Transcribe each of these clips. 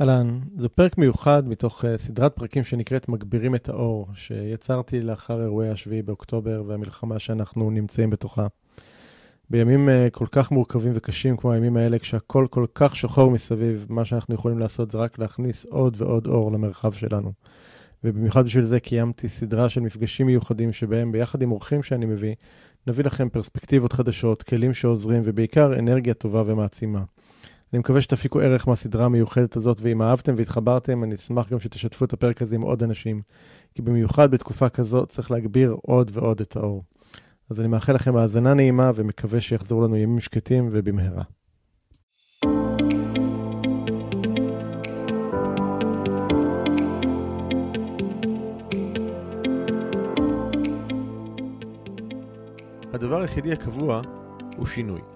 אהלן, זה פרק מיוחד מתוך uh, סדרת פרקים שנקראת מגבירים את האור, שיצרתי לאחר אירועי השביעי באוקטובר והמלחמה שאנחנו נמצאים בתוכה. בימים uh, כל כך מורכבים וקשים כמו הימים האלה, כשהכול כל כך שחור מסביב, מה שאנחנו יכולים לעשות זה רק להכניס עוד ועוד אור למרחב שלנו. ובמיוחד בשביל זה קיימתי סדרה של מפגשים מיוחדים שבהם, ביחד עם אורחים שאני מביא, נביא לכם פרספקטיבות חדשות, כלים שעוזרים ובעיקר אנרגיה טובה ומעצימה. אני מקווה שתפיקו ערך מהסדרה המיוחדת הזאת, ואם אהבתם והתחברתם, אני אשמח גם שתשתפו את הפרק הזה עם עוד אנשים, כי במיוחד בתקופה כזאת צריך להגביר עוד ועוד את האור. אז אני מאחל לכם האזנה נעימה ומקווה שיחזרו לנו ימים שקטים ובמהרה. הדבר היחידי הקבוע הוא שינוי.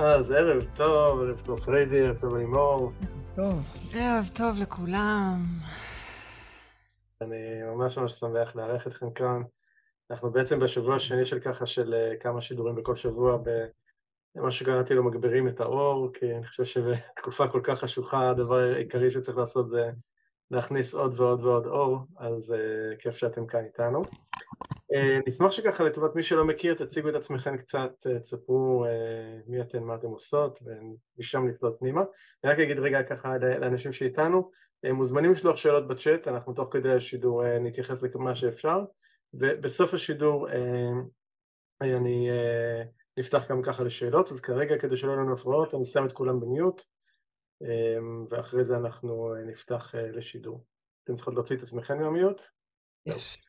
אז ערב טוב, ערב טוב פריידי, ערב טוב אלימור. ערב טוב. ערב טוב לכולם. אני ממש ממש שמח לארח אתכם כאן. אנחנו בעצם בשבוע השני של ככה של אה, כמה שידורים בכל שבוע במה שקראתי לו מגבירים את האור, כי אני חושב שבתקופה כל כך חשוכה הדבר העיקרי שצריך לעשות זה להכניס עוד ועוד ועוד אור, אז uh, כיף שאתם כאן איתנו. Uh, נשמח שככה לטובת מי שלא מכיר תציגו את עצמכם קצת, uh, תספרו uh, מי אתן, מה אתן עושות ומשם נצלול פנימה. אני רק אגיד רגע ככה לאנשים שאיתנו, מוזמנים לשלוח שאלות בצ'אט, אנחנו תוך כדי השידור נתייחס לכמה שאפשר ובסוף השידור אני נפתח גם ככה לשאלות, אז כרגע כדי שלא יהיו לנו הפרעות אני שם את כולם במיוט ואחרי זה אנחנו נפתח לשידור. אתם צריכות להוציא את עצמכם מהמיוט? יש.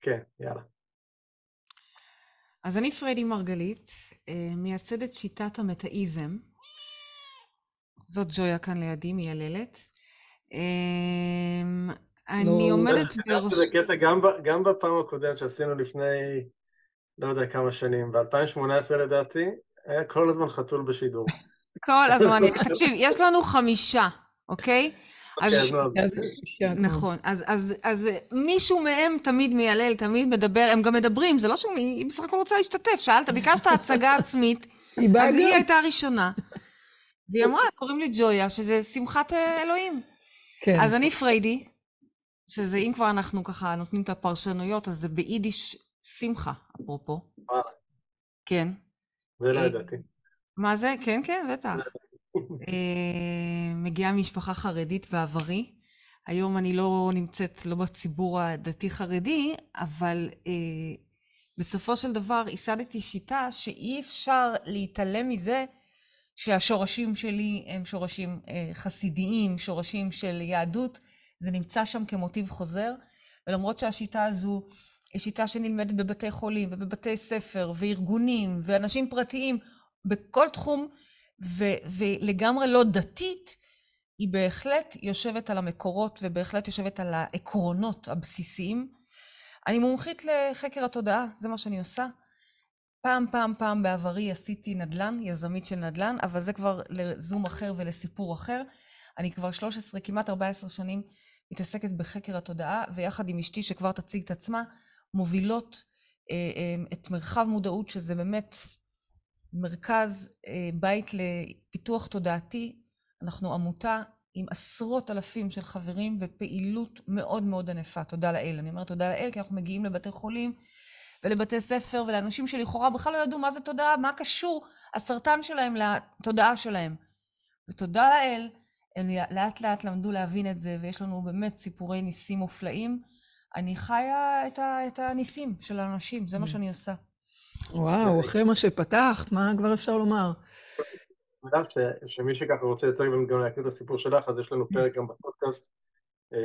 כן, יאללה. אז אני פריידי מרגלית, אה, מייסדת שיטת המטאיזם. זאת ג'ויה כאן לידי, מייללת. אה, אני עומדת בראש... זה קטע גם בפעם הקודמת שעשינו לפני, לא יודע כמה שנים, ב-2018 לדעתי, היה כל הזמן חתול בשידור. כל הזמן, תקשיב, יש לנו חמישה, אוקיי? אז, נכון, אז, אז, אז מישהו מהם תמיד מיילל, תמיד מדבר, הם גם מדברים, זה לא שהיא בסך הכל רוצה להשתתף, שאלת, ביקשת הצגה עצמית, אז היא הייתה הראשונה. והיא אמרה, קוראים לי ג'ויה, שזה שמחת אה, אלוהים. כן. אז אני פריידי, שזה אם כבר אנחנו ככה נותנים את הפרשנויות, אז זה ביידיש שמחה, אפרופו. כן. זה לא ידעתי. מה זה? כן, כן, בטח. אה, מגיעה ממשפחה חרדית בעברי. היום אני לא נמצאת לא בציבור הדתי-חרדי, אבל אה, בסופו של דבר ייסדתי שיטה שאי אפשר להתעלם מזה שהשורשים שלי הם שורשים אה, חסידיים, שורשים של יהדות, זה נמצא שם כמוטיב חוזר, ולמרות שהשיטה הזו היא שיטה שנלמדת בבתי חולים ובבתי ספר וארגונים ואנשים פרטיים, בכל תחום, ו- ולגמרי לא דתית, היא בהחלט יושבת על המקורות ובהחלט יושבת על העקרונות הבסיסיים. אני מומחית לחקר התודעה, זה מה שאני עושה. פעם, פעם, פעם בעברי עשיתי נדל"ן, יזמית של נדל"ן, אבל זה כבר לזום אחר ולסיפור אחר. אני כבר 13, כמעט 14 שנים מתעסקת בחקר התודעה, ויחד עם אשתי, שכבר תציג את עצמה, מובילות אה, אה, את מרחב מודעות, שזה באמת מרכז אה, בית לפיתוח תודעתי. אנחנו עמותה עם עשרות אלפים של חברים ופעילות מאוד מאוד ענפה. תודה לאל. אני אומרת תודה לאל כי אנחנו מגיעים לבתי חולים ולבתי ספר ולאנשים שלכאורה בכלל לא ידעו מה זה תודעה, מה קשור הסרטן שלהם לתודעה שלהם. ותודה לאל, הם לאט לאט למדו להבין את זה, ויש לנו באמת סיפורי ניסים מופלאים. אני חיה את, ה, את הניסים של האנשים, זה מה שאני עושה. וואו, אחרי מה שפתחת, מה כבר אפשר לומר? אני יודע שמי שככה רוצה יותר גם להכיר את הסיפור שלך, אז יש לנו פרק גם בפודקאסט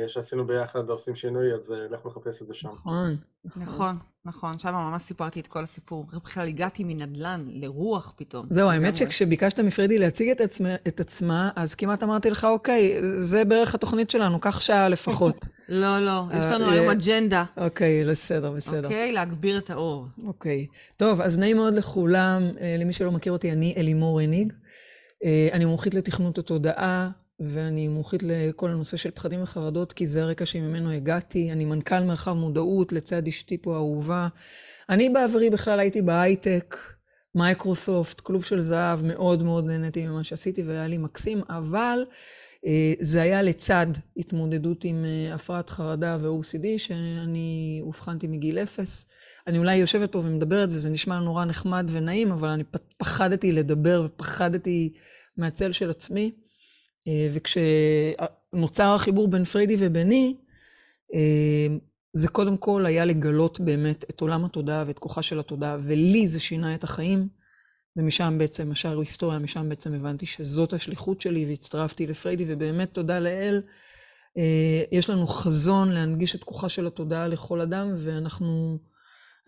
שעשינו ביחד ועושים שינוי, אז אה, לך לחפש את זה שם. נכון. נכון, נכון, שם ממש סיפרתי את כל הסיפור. בכלל הגעתי מנדל"ן לרוח פתאום. זהו, האמת שכשביקשת מפרדי להציג את עצמה, את עצמה, אז כמעט אמרתי לך, אוקיי, זה בערך התוכנית שלנו, קח שעה לפחות. לא, לא, יש לנו היום אג'נדה. אוקיי, בסדר, בסדר. אוקיי, להגביר את האור. אוקיי. טוב, אז נעים מאוד לכולם. למי שלא מכיר אותי, אני אלימור הניג. אני מומחית לתכנות התודעה, ואני מומחית לכל הנושא של פחדים וחרדות, כי זה הרקע שממנו הגעתי. אני מנכ"ל מרחב מודעות לצד אשתי פה האהובה. אני בעברי בכלל הייתי בהייטק, מיקרוסופט, כלוב של זהב, מאוד מאוד נהניתי ממה שעשיתי והיה לי מקסים, אבל אה, זה היה לצד התמודדות עם אה, הפרעת חרדה ו-OCD, שאני אובחנתי מגיל אפס. אני אולי יושבת פה ומדברת וזה נשמע נורא נחמד ונעים, אבל אני פחדתי לדבר ופחדתי מהצל של עצמי. אה, וכשנוצר החיבור בין פריידי וביני, אה, זה קודם כל היה לגלות באמת את עולם התודעה ואת כוחה של התודעה, ולי זה שינה את החיים, ומשם בעצם, השאר היסטוריה, משם בעצם הבנתי שזאת השליחות שלי, והצטרפתי לפריידי, ובאמת תודה לאל, אה, יש לנו חזון להנגיש את כוחה של התודעה לכל אדם, ואנחנו...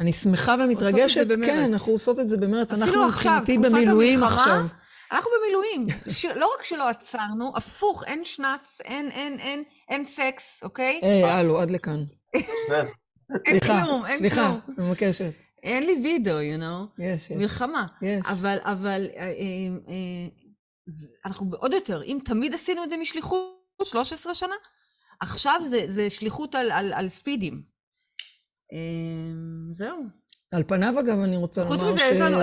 אני שמחה ומתרגשת, כן, אנחנו עושות את זה במרץ. אנחנו מבחינתי במילואים עכשיו. אנחנו במילואים. ש... לא רק שלא עצרנו, הפוך, אין שנץ, אין, אין, אין, אין סקס, אוקיי? היי, הלו, עד לכאן. אין כלום, אין סליחה, סליחה, אני מבקשת. אין לי וידאו, you know? יש, יש. מלחמה. יש. אבל, אבל, אה, אה, אה, אנחנו עוד יותר, אם תמיד עשינו את זה משליחות, 13 שנה, עכשיו זה, זה שליחות על, על, על ספידים. אה, זהו. על פניו, אגב, אני רוצה לומר ש... חוץ מזה, יש לנו...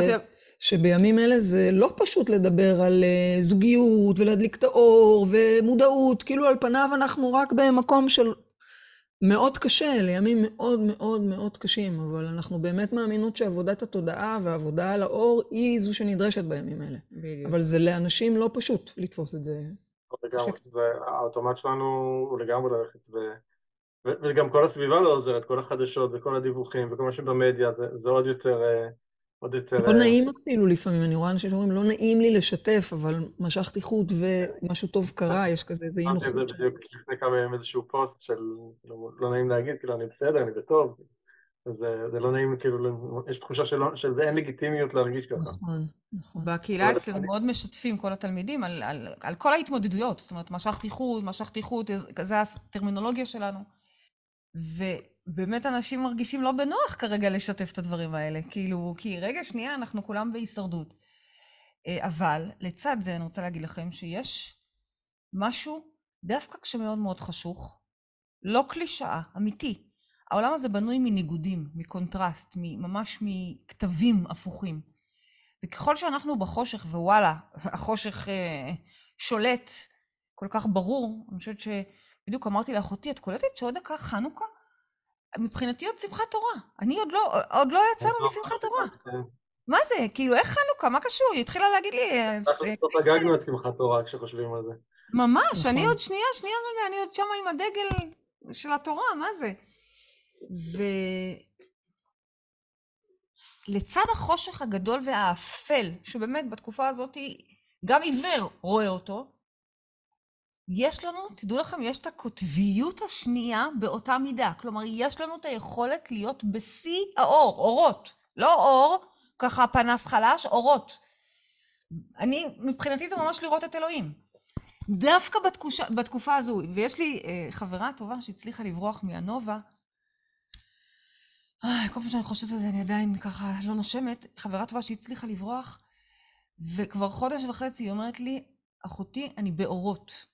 שבימים אלה זה לא פשוט לדבר על uh, זוגיות ולהדליק את האור ומודעות, כאילו על פניו אנחנו רק במקום של מאוד קשה, לימים מאוד מאוד מאוד קשים, אבל אנחנו באמת מאמינות שעבודת התודעה והעבודה על האור היא זו שנדרשת בימים האלה. בדיוק. אבל זה לאנשים לא פשוט לתפוס את זה. לגמרי, והאוטומט שלנו הוא לגמרי ללכת ו... וגם כל הסביבה לא עוזרת, כל החדשות וכל הדיווחים וכל מה שבמדיה, זה, זה עוד יותר... עוד יותר... לא נעים אפילו לפעמים, אני רואה אנשים שאומרים, לא נעים לי לשתף, אבל משכתי חוט ומשהו טוב קרה, יש כזה איזה אי נוחות. אמרתי את זה בדיוק לפני כמה ימים איזשהו פוסט של כאילו, לא נעים להגיד, כאילו אני בסדר, אני בטוב. זה, זה לא נעים, כאילו, יש תחושה של, של אין לגיטימיות להרגיש ככה. נכון, נכון. בקהילה אצלנו מאוד משתפים כל התלמידים על, על, על כל ההתמודדויות. זאת אומרת, משכתי חוט, משכתי חוט, זה הטרמינולוגיה שלנו. באמת אנשים מרגישים לא בנוח כרגע לשתף את הדברים האלה. כאילו, כי רגע, שנייה, אנחנו כולם בהישרדות. אה, אבל לצד זה אני רוצה להגיד לכם שיש משהו, דווקא כשמאוד מאוד חשוך, לא קלישאה, אמיתי. העולם הזה בנוי מניגודים, מקונטרסט, ממש מכתבים הפוכים. וככל שאנחנו בחושך, ווואלה, החושך אה, שולט כל כך ברור, אני חושבת שבדיוק אמרתי לאחותי, את קולטת שעוד דקה חנוכה? מבחינתי עוד שמחת תורה. אני עוד לא, עוד לא יצאנו לא משמחת תורה. כן. מה זה? כאילו, איך חנוכה? מה קשור? היא התחילה להגיד לי... אנחנו לא חגגנו את שמחת תורה כשחושבים על זה. ממש, אני נכון. עוד שנייה, שנייה רגע, אני עוד שמה עם הדגל של התורה, מה זה? ולצד החושך הגדול והאפל, שבאמת בתקופה הזאת גם עיוור רואה אותו, יש לנו, תדעו לכם, יש את הקוטביות השנייה באותה מידה. כלומר, יש לנו את היכולת להיות בשיא האור, אורות. לא אור, ככה פנס חלש, אורות. אני, מבחינתי זה ממש לראות את אלוהים. דווקא בתקושה, בתקופה הזו, ויש לי אה, חברה טובה שהצליחה לברוח מהנובה, אה, כל פעם שאני חושבת על זה אני עדיין ככה לא נושמת, חברה טובה שהצליחה לברוח, וכבר חודש וחצי היא אומרת לי, אחותי, אני באורות.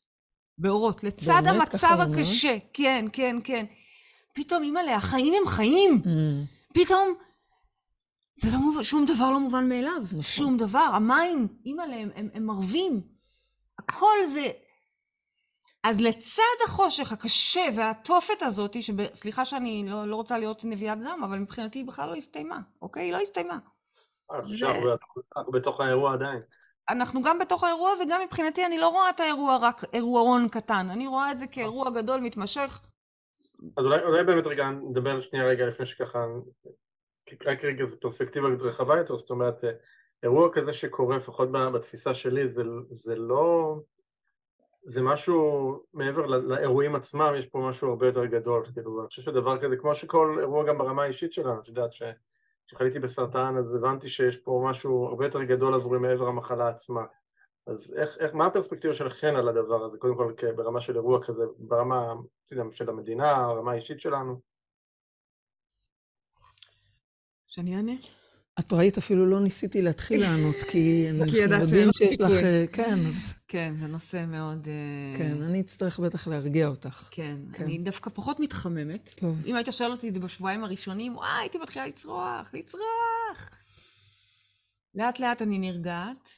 באורות, לצד המצב הקשה. כן, כן, כן. פתאום, אימא'לה, החיים הם חיים. Mm. פתאום, זה לא מובן, שום דבר לא מובן מאליו. נכון. שום דבר. המים, אימא'לה, הם, הם, הם מרווים. הכל זה... אז לצד החושך הקשה והתופת הזאת, סליחה שאני לא, לא רוצה להיות נביאת זעם, אבל מבחינתי היא בכלל לא הסתיימה, אוקיי? היא לא הסתיימה. אה, אנחנו בתוך האירוע עדיין. אנחנו גם בתוך האירוע, וגם מבחינתי אני לא רואה את האירוע רק אירועון קטן, אני רואה את זה כאירוע גדול, מתמשך. אז אולי, אולי באמת רגע, נדבר שנייה רגע לפני שככה, רק רגע זו פרספקטיבה רחבה יותר, זאת אומרת, אירוע כזה שקורה, לפחות בתפיסה שלי, זה, זה לא... זה משהו מעבר לאירועים עצמם, יש פה משהו הרבה יותר גדול, כאילו, אני חושב שדבר כזה, כמו שכל אירוע גם ברמה האישית שלנו, את יודעת כשחליתי בסרטן אז הבנתי שיש פה משהו הרבה יותר גדול עבורי מעבר המחלה עצמה. אז איך, איך, מה הפרספקטיבה שלכם על הדבר הזה, קודם כל ברמה של אירוע כזה, ברמה של המדינה, ברמה האישית שלנו? שאני אענה? את ראית, אפילו לא ניסיתי להתחיל לענות, כי אנחנו יודעים שיש לך... אה, כן, אז... כן, זה נושא מאוד... אה, כן, אני אצטרך בטח להרגיע אותך. כן, כן. אני דווקא פחות מתחממת. טוב. אם היית שואל אותי בשבועיים הראשונים, וואי, הייתי מתחילה לצרוח, לצרוח. לאט לאט אני נרגעת.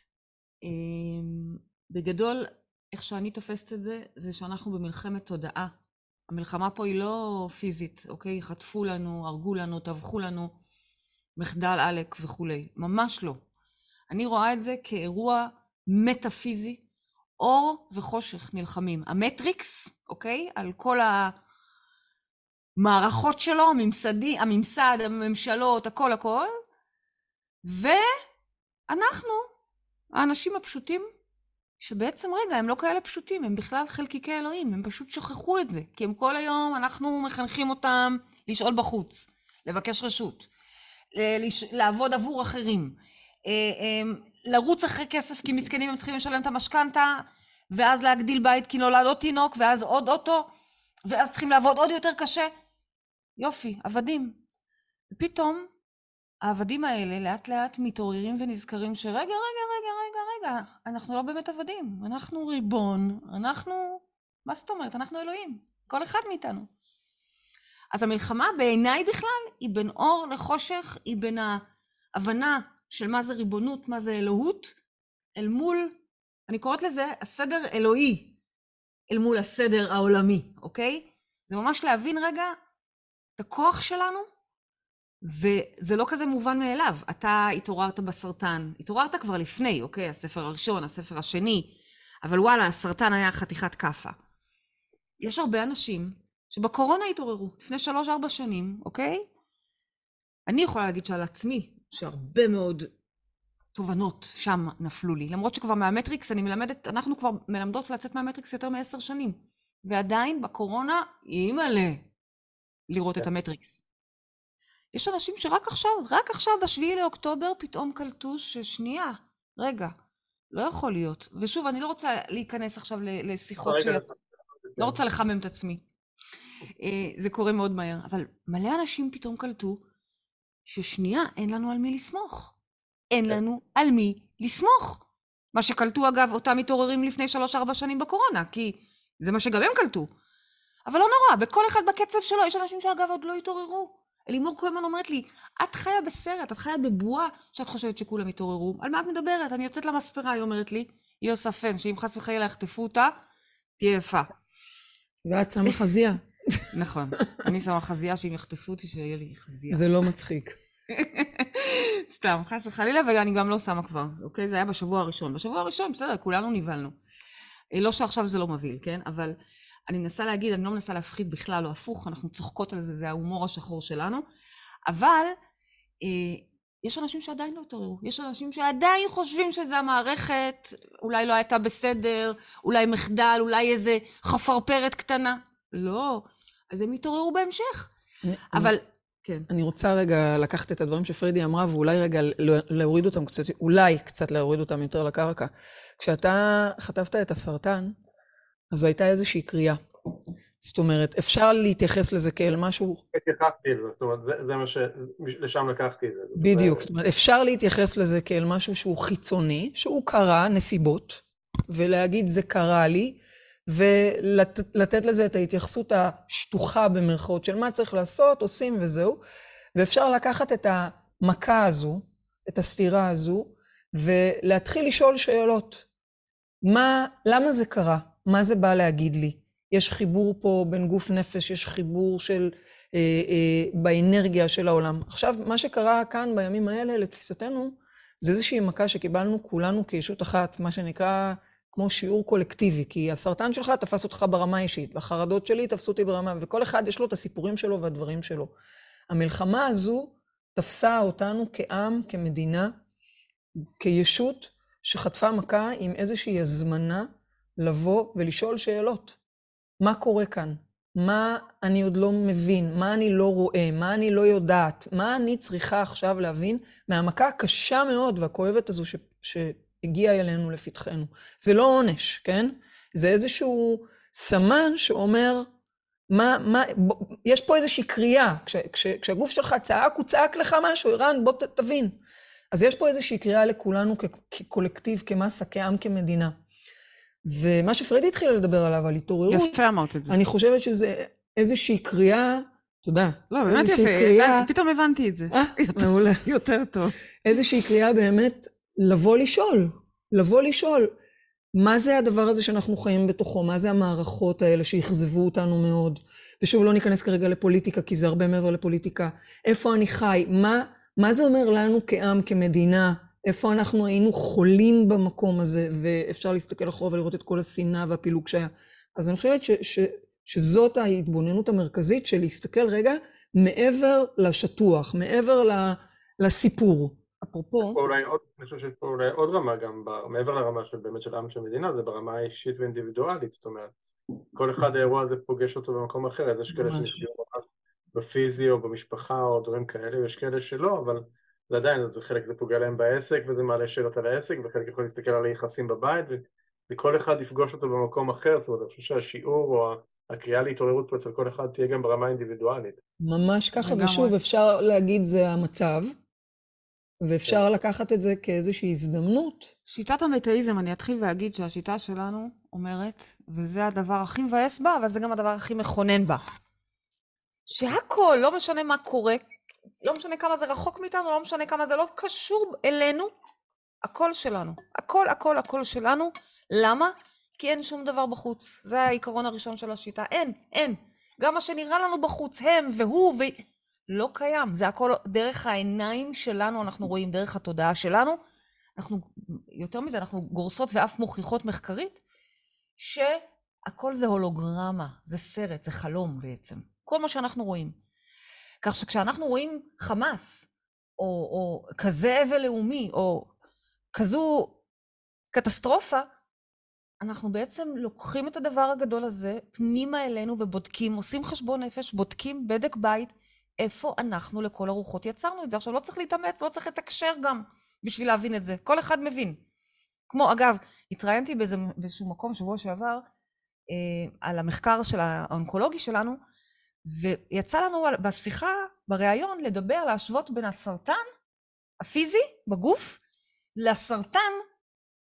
אמ, בגדול, איך שאני תופסת את זה, זה שאנחנו במלחמת תודעה. המלחמה פה היא לא פיזית, אוקיי? חטפו לנו, הרגו לנו, טבחו לנו. מחדל עלק וכולי, ממש לא. אני רואה את זה כאירוע מטאפיזי, אור וחושך נלחמים. המטריקס, אוקיי? על כל המערכות שלו, הממסדי, הממסד, הממשלות, הכל הכל, ואנחנו, האנשים הפשוטים, שבעצם, רגע, הם לא כאלה פשוטים, הם בכלל חלקיקי אלוהים, הם פשוט שכחו את זה, כי הם כל היום, אנחנו מחנכים אותם לשאול בחוץ, לבקש רשות, לעבוד עבור אחרים, אה, אה, לרוץ אחרי כסף כי מסכנים הם צריכים לשלם את המשכנתה, ואז להגדיל בית כי נולד עוד תינוק, ואז עוד אוטו, ואז צריכים לעבוד עוד יותר קשה. יופי, עבדים. ופתאום העבדים האלה לאט לאט מתעוררים ונזכרים שרגע, רגע, רגע, רגע, רגע, אנחנו לא באמת עבדים, אנחנו ריבון, אנחנו, מה זאת אומרת? אנחנו אלוהים, כל אחד מאיתנו. אז המלחמה בעיניי בכלל היא בין אור לחושך, היא בין ההבנה של מה זה ריבונות, מה זה אלוהות, אל מול, אני קוראת לזה הסדר אלוהי, אל מול הסדר העולמי, אוקיי? זה ממש להבין רגע את הכוח שלנו, וזה לא כזה מובן מאליו. אתה התעוררת בסרטן, התעוררת כבר לפני, אוקיי? הספר הראשון, הספר השני, אבל וואלה, הסרטן היה חתיכת כאפה. יש הרבה אנשים שבקורונה התעוררו, לפני שלוש-ארבע שנים, אוקיי? אני יכולה להגיד שעל עצמי, שהרבה מאוד תובנות שם נפלו לי. למרות שכבר מהמטריקס אני מלמדת, אנחנו כבר מלמדות לצאת מהמטריקס יותר מעשר שנים. ועדיין בקורונה, אימא'לה, לראות את כן. המטריקס. יש אנשים שרק עכשיו, רק עכשיו, בשביעי לאוקטובר, פתאום קלטו ששנייה, רגע, לא יכול להיות. ושוב, אני לא רוצה להיכנס עכשיו לשיחות ש... לא רוצה לחמם את עצמי. אה, זה קורה מאוד מהר. אבל מלא אנשים פתאום קלטו ששנייה, אין לנו על מי לסמוך. אין כן. לנו על מי לסמוך. מה שקלטו, אגב, אותם מתעוררים לפני שלוש-ארבע שנים בקורונה, כי זה מה שגם הם קלטו. אבל לא נורא, בכל אחד בקצב שלו, יש אנשים שאגב עוד לא התעוררו. אלימור כהן אומרת לי, את חיה בסרט, את חיה בבועה שאת חושבת שכולם התעוררו. על מה את מדברת? אני יוצאת למספרה, היא אומרת לי, היא עושה פן, שאם חס וחלילה יחטפו אותה, תהיה יפה. ואת שמה חזייה. נכון. אני שמה חזייה שאם יחטפו אותי, שיהיה לי חזייה. זה לא מצחיק. סתם, חס וחלילה, ואני גם לא שמה כבר, אוקיי? זה היה בשבוע הראשון. בשבוע הראשון, בסדר, כולנו נבהלנו. אה, לא שעכשיו זה לא מבהיל, כן? אבל אני מנסה להגיד, אני לא מנסה להפחיד בכלל, או הפוך, אנחנו צוחקות על זה, זה ההומור השחור שלנו. אבל אה, יש אנשים שעדיין לא התעוררו. יש אנשים שעדיין חושבים שזה המערכת, אולי לא הייתה בסדר, אולי מחדל, אולי איזה חפרפרת קטנה. לא, אז הם יתעוררו בהמשך. אבל, כן. אני רוצה רגע לקחת את הדברים שפרידי אמרה, ואולי רגע להוריד אותם קצת, אולי קצת להוריד אותם יותר לקרקע. כשאתה חטפת את הסרטן, אז זו הייתה איזושהי קריאה. זאת אומרת, אפשר להתייחס לזה כאל משהו... התייחסתי לזה, זאת אומרת, זה, זה מה ש... לשם לקחתי את זה. בדיוק, זאת אומרת, אפשר להתייחס לזה כאל משהו שהוא חיצוני, שהוא קרה, נסיבות, ולהגיד זה קרה לי, ולתת לזה את ההתייחסות השטוחה במרכאות של מה צריך לעשות, עושים וזהו. ואפשר לקחת את המכה הזו, את הסתירה הזו, ולהתחיל לשאול שאלות. מה, למה זה קרה? מה זה בא להגיד לי? יש חיבור פה בין גוף נפש, יש חיבור של, אה, אה, באנרגיה של העולם. עכשיו, מה שקרה כאן בימים האלה, לתפיסתנו, זה איזושהי מכה שקיבלנו כולנו כישות אחת, מה שנקרא כמו שיעור קולקטיבי, כי הסרטן שלך תפס אותך ברמה האישית, והחרדות שלי תפסו אותי ברמה, וכל אחד יש לו את הסיפורים שלו והדברים שלו. המלחמה הזו תפסה אותנו כעם, כמדינה, כישות שחטפה מכה עם איזושהי הזמנה לבוא ולשאול שאלות. מה קורה כאן? מה אני עוד לא מבין? מה אני לא רואה? מה אני לא יודעת? מה אני צריכה עכשיו להבין מהמכה הקשה מאוד והכואבת הזו ש, שהגיעה אלינו לפתחנו? זה לא עונש, כן? זה איזשהו סמן שאומר, מה, מה, ב, יש פה איזושהי קריאה. כש, כש, כשהגוף שלך צעק, הוא צעק לך משהו, ערן, בוא ת, תבין. אז יש פה איזושהי קריאה לכולנו כקולקטיב, כמסה, כעם, כמדינה. ומה שפרדי התחילה לדבר עליו, על התעוררות, יפה אמרת את זה. אני חושבת שזה איזושהי קריאה, תודה. לא, באמת יפה, קריאה, פתאום הבנתי את זה. אה, מעולה. יותר טוב. איזושהי קריאה באמת לבוא לשאול, לבוא לשאול, מה זה הדבר הזה שאנחנו חיים בתוכו? מה זה המערכות האלה שאכזבו אותנו מאוד? ושוב, לא ניכנס כרגע לפוליטיקה, כי זה הרבה מעבר לפוליטיקה. איפה אני חי? מה, מה זה אומר לנו כעם, כמדינה? איפה אנחנו היינו חולים במקום הזה, ואפשר להסתכל אחורה ולראות את כל השנאה והפילוג שהיה. אז אני חושבת ש, ש, שזאת ההתבוננות המרכזית של להסתכל רגע מעבר לשטוח, מעבר ל, לסיפור. אפרופו, אולי עוד, אני חושב שיש פה אולי עוד רמה גם, מעבר לרמה של באמת של עם של מדינה, זה ברמה האישית ואינדיבידואלית, זאת אומרת, כל אחד האירוע הזה פוגש אותו במקום אחר, אז יש כאלה. שנפגעו בפיזי או במשפחה או דברים כאלה, ויש כאלה שלא, אבל זה עדיין, זה חלק זה פוגע להם בעסק וזה מעלה שאלות על העסק, וחלק יכול להסתכל על היחסים בבית, וכל אחד יפגוש אותו במקום אחר, זאת אומרת, אני חושב שהשיעור או הקריאה להתעוררות פה אצל כל אחד תהיה גם ברמה האינדיבידואלית. ממש ככה. ושוב, אפשר להגיד זה המצב, ואפשר לקחת את זה כאיזושהי הזדמנות. שיטת המטאיזם, אני אתחיל ואגיד שהשיטה שלנו אומרת, וזה הדבר הכי מבאס בה, אבל זה גם הדבר הכי מכונן בה, שהכל, לא משנה מה קורה, לא משנה כמה זה רחוק מאיתנו, לא משנה כמה זה לא קשור אלינו, הכל שלנו. הכל, הכל, הכל שלנו. למה? כי אין שום דבר בחוץ. זה העיקרון הראשון של השיטה. אין, אין. גם מה שנראה לנו בחוץ, הם והוא ו... לא קיים. זה הכל דרך העיניים שלנו, אנחנו רואים, דרך התודעה שלנו. אנחנו, יותר מזה, אנחנו גורסות ואף מוכיחות מחקרית, שהכל זה הולוגרמה, זה סרט, זה חלום בעצם. כל מה שאנחנו רואים. כך שכשאנחנו רואים חמאס, או, או כזה אבל לאומי, או כזו קטסטרופה, אנחנו בעצם לוקחים את הדבר הגדול הזה פנימה אלינו ובודקים, עושים חשבון נפש, בודקים בדק בית, איפה אנחנו לכל הרוחות יצרנו את זה. עכשיו, לא צריך להתאמץ, לא צריך לתקשר גם בשביל להבין את זה. כל אחד מבין. כמו, אגב, התראיינתי באיזה, באיזשהו מקום שבוע שעבר אה, על המחקר של האונקולוגי שלנו, ויצא לנו בשיחה, בריאיון, לדבר, להשוות בין הסרטן הפיזי בגוף לסרטן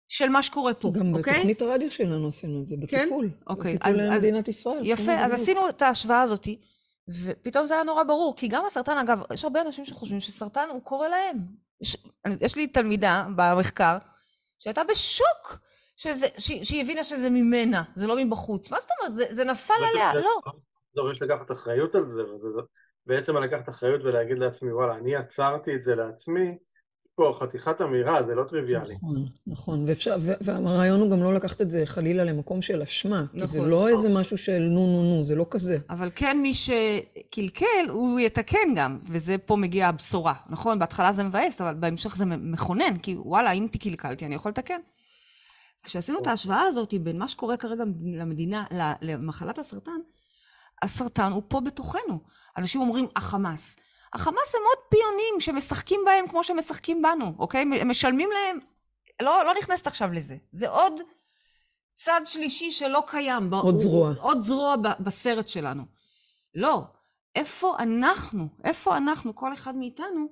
של מה שקורה פה, גם אוקיי? בתוכנית הרדיו שלנו עשינו את זה, בטיפול. אוקיי, בטיפול למדינת ישראל. יפה, אז בדיוק. עשינו את ההשוואה הזאת, ופתאום זה היה נורא ברור, כי גם הסרטן, אגב, יש הרבה אנשים שחושבים שסרטן הוא קורה להם. יש, יש לי תלמידה במחקר, שהייתה בשוק שזה, שהיא, שהיא הבינה שזה ממנה, זה לא מבחוץ. מה זאת אומרת? זה, זה נפל עליה, לא. דורש לקחת אחריות על זה, וזה בעצם לקחת אחריות ולהגיד לעצמי, וואלה, אני עצרתי את זה לעצמי, פה חתיכת אמירה, זה לא טריוויאלי. נכון, נכון, ואפשר, ו- והרעיון הוא גם לא לקחת את זה חלילה למקום של אשמה, כי זה נכון, לא נכון. איזה משהו של נו נו נו, זה לא כזה. אבל כן, מי שקלקל, הוא יתקן גם, וזה פה מגיעה הבשורה. נכון, בהתחלה זה מבאס, אבל בהמשך זה מכונן, כי וואלה, אם קלקלתי, אני יכול לתקן. כשעשינו את ההשוואה הזאת בין מה שקורה כרגע למדינה, למחלת הסרטן, הסרטן הוא פה בתוכנו. אנשים אומרים, החמאס. החמאס הם עוד פיונים שמשחקים בהם כמו שמשחקים בנו, אוקיי? הם משלמים להם, לא, לא נכנסת עכשיו לזה. זה עוד צד שלישי שלא קיים. עוד זרוע. עוד זרוע ב- בסרט שלנו. לא. איפה אנחנו, איפה אנחנו, כל אחד מאיתנו,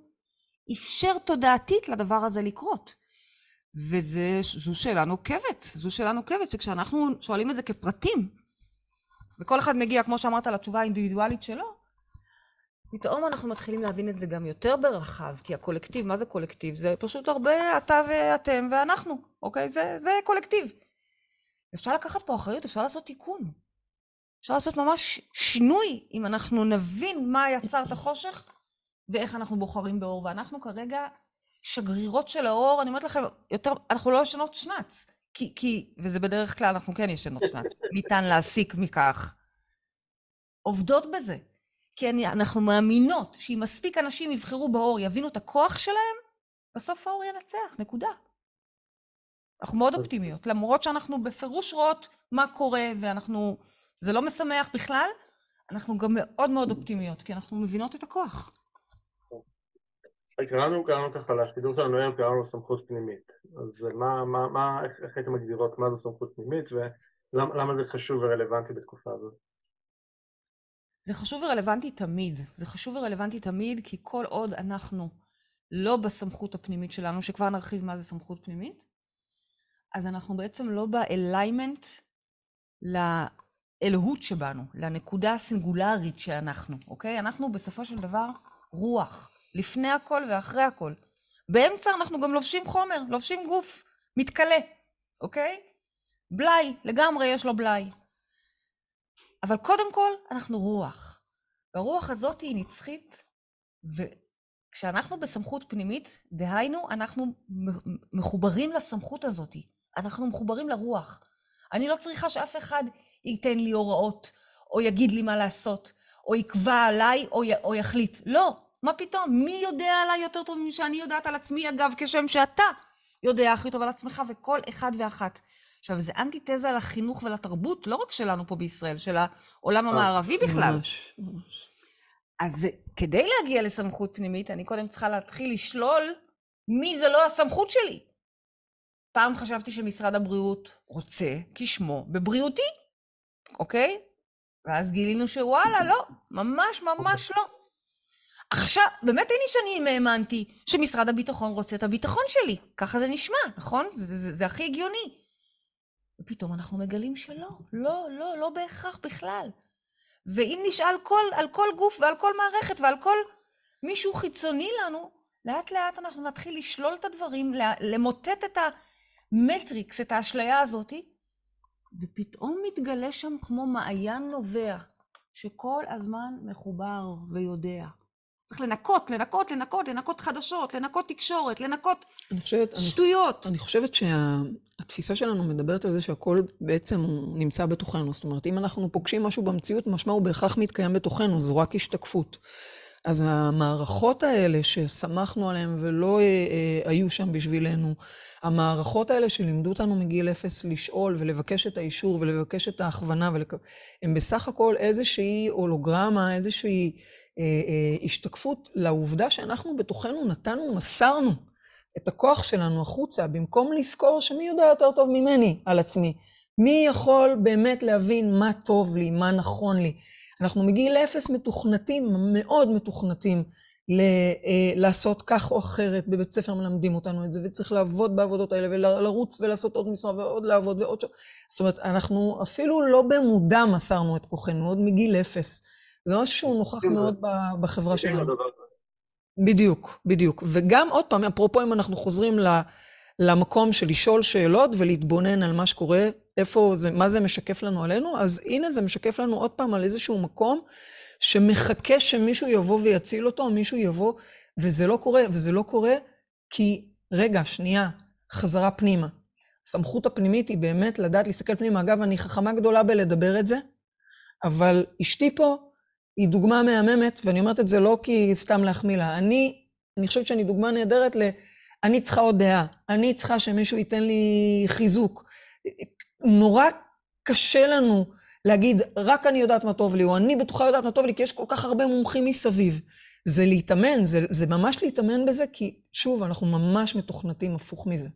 אפשר תודעתית לדבר הזה לקרות. וזו שאלה נוקבת, זו שאלה נוקבת, שכשאנחנו שואלים את זה כפרטים, וכל אחד מגיע, כמו שאמרת, לתשובה האינדיבידואלית שלו, פתאום אנחנו מתחילים להבין את זה גם יותר ברחב, כי הקולקטיב, מה זה קולקטיב? זה פשוט הרבה אתה ואתם ואנחנו, אוקיי? זה, זה קולקטיב. אפשר לקחת פה אחריות, אפשר לעשות תיקון. אפשר לעשות ממש שינוי, אם אנחנו נבין מה יצר את החושך ואיך אנחנו בוחרים באור. ואנחנו כרגע שגרירות של האור, אני אומרת לכם, יותר, אנחנו לא ישנות שנץ. כי, כי, וזה בדרך כלל, אנחנו כן ישנות שנץ, ניתן להסיק מכך. עובדות בזה. כי אני, אנחנו מאמינות שאם מספיק אנשים יבחרו באור, יבינו את הכוח שלהם, בסוף האור ינצח, נקודה. אנחנו מאוד אופטימיות, למרות שאנחנו בפירוש רואות מה קורה, ואנחנו, זה לא משמח בכלל, אנחנו גם מאוד מאוד אופטימיות, כי אנחנו מבינות את הכוח. קראנו, קראנו ככה לשידור שלנו היום, קראנו סמכות פנימית. אז מה, מה, מה, איך, איך הייתם מגדירות מה זו סמכות פנימית, ולמה זה חשוב ורלוונטי בתקופה הזאת? זה חשוב ורלוונטי תמיד. זה חשוב ורלוונטי תמיד, כי כל עוד אנחנו לא בסמכות הפנימית שלנו, שכבר נרחיב מה זה סמכות פנימית, אז אנחנו בעצם לא באליימנט לאלוהות שבנו, לנקודה הסינגולרית שאנחנו, אוקיי? אנחנו בסופו של דבר רוח, לפני הכל ואחרי הכל. באמצע אנחנו גם לובשים חומר, לובשים גוף, מתכלה, אוקיי? בלאי, לגמרי יש לו בלאי. אבל קודם כל, אנחנו רוח. והרוח הזאת היא נצחית, וכשאנחנו בסמכות פנימית, דהיינו, אנחנו מחוברים לסמכות הזאת. אנחנו מחוברים לרוח. אני לא צריכה שאף אחד ייתן לי הוראות, או יגיד לי מה לעשות, או יקבע עליי, או, י, או יחליט. לא, מה פתאום? מי יודע עליי יותר טוב משאני יודעת על עצמי, אגב, כשם שאתה יודע הכי טוב על עצמך, וכל אחד ואחת. עכשיו, זה אנטיתזה לחינוך ולתרבות, לא רק שלנו פה בישראל, של העולם אה, המערבי בכלל. ממש, ממש. אז כדי להגיע לסמכות פנימית, אני קודם צריכה להתחיל לשלול מי זה לא הסמכות שלי. פעם חשבתי שמשרד הבריאות רוצה, כשמו, בבריאותי, אוקיי? ואז גילינו שוואלה, לא, ממש ממש לא. עכשיו, באמת אין שנים האמנתי שמשרד הביטחון רוצה את הביטחון שלי. ככה זה נשמע, נכון? זה, זה, זה הכי הגיוני. ופתאום אנחנו מגלים שלא, לא, לא, לא בהכרח בכלל. ואם נשאל כל, על כל גוף ועל כל מערכת ועל כל מישהו חיצוני לנו, לאט לאט אנחנו נתחיל לשלול את הדברים, למוטט את המטריקס, את האשליה הזאתי, ופתאום מתגלה שם כמו מעיין נובע, שכל הזמן מחובר ויודע. צריך לנקות, לנקות, לנקות, לנקות חדשות, לנקות תקשורת, לנקות חושבת, שטויות. אני, אני חושבת שהתפיסה שלנו מדברת על זה שהכל בעצם נמצא בתוכנו. זאת אומרת, אם אנחנו פוגשים משהו במציאות, משמע הוא בהכרח מתקיים בתוכנו, זו רק השתקפות. אז המערכות האלה שסמכנו עליהן ולא אה, אה, היו שם בשבילנו, המערכות האלה שלימדו אותנו מגיל אפס לשאול ולבקש את האישור ולבקש את ההכוונה, ולק... הם בסך הכל איזושהי הולוגרמה, איזושהי השתקפות לעובדה שאנחנו בתוכנו נתנו, מסרנו את הכוח שלנו החוצה, במקום לזכור שמי יודע יותר טוב ממני על עצמי. מי יכול באמת להבין מה טוב לי, מה נכון לי. אנחנו מגיל אפס מתוכנתים, מאוד מתוכנתים, ל, אה, לעשות כך או אחרת, בבית ספר מלמדים אותנו את זה, וצריך לעבוד בעבודות האלה, ולרוץ ולעשות עוד משרה ועוד לעבוד ועוד ש... זאת אומרת, אנחנו אפילו לא במודע מסרנו את כוחנו, עוד מגיל אפס. זה משהו שהוא נוכח מאוד בחברה שלנו. בדיוק, בדיוק. וגם עוד פעם, אפרופו אם אנחנו חוזרים למקום של לשאול שאלות ולהתבונן על מה שקורה, איפה זה, מה זה משקף לנו עלינו, אז הנה זה משקף לנו עוד פעם על איזשהו מקום שמחכה שמישהו יבוא ויציל אותו, או מישהו יבוא, וזה לא קורה, וזה לא קורה כי, רגע, שנייה, חזרה פנימה. הסמכות הפנימית היא באמת לדעת להסתכל פנימה. אגב, אני חכמה גדולה בלדבר את זה, אבל אשתי פה היא דוגמה מהממת, ואני אומרת את זה לא כי סתם להחמיא לה. אני, אני חושבת שאני דוגמה נהדרת ל... אני צריכה עוד דעה, אני צריכה שמישהו ייתן לי חיזוק. נורא קשה לנו להגיד, רק אני יודעת מה טוב לי, או אני בטוחה יודעת מה טוב לי, כי יש כל כך הרבה מומחים מסביב. זה להתאמן, זה, זה ממש להתאמן בזה, כי שוב, אנחנו ממש מתוכנתים הפוך מזה.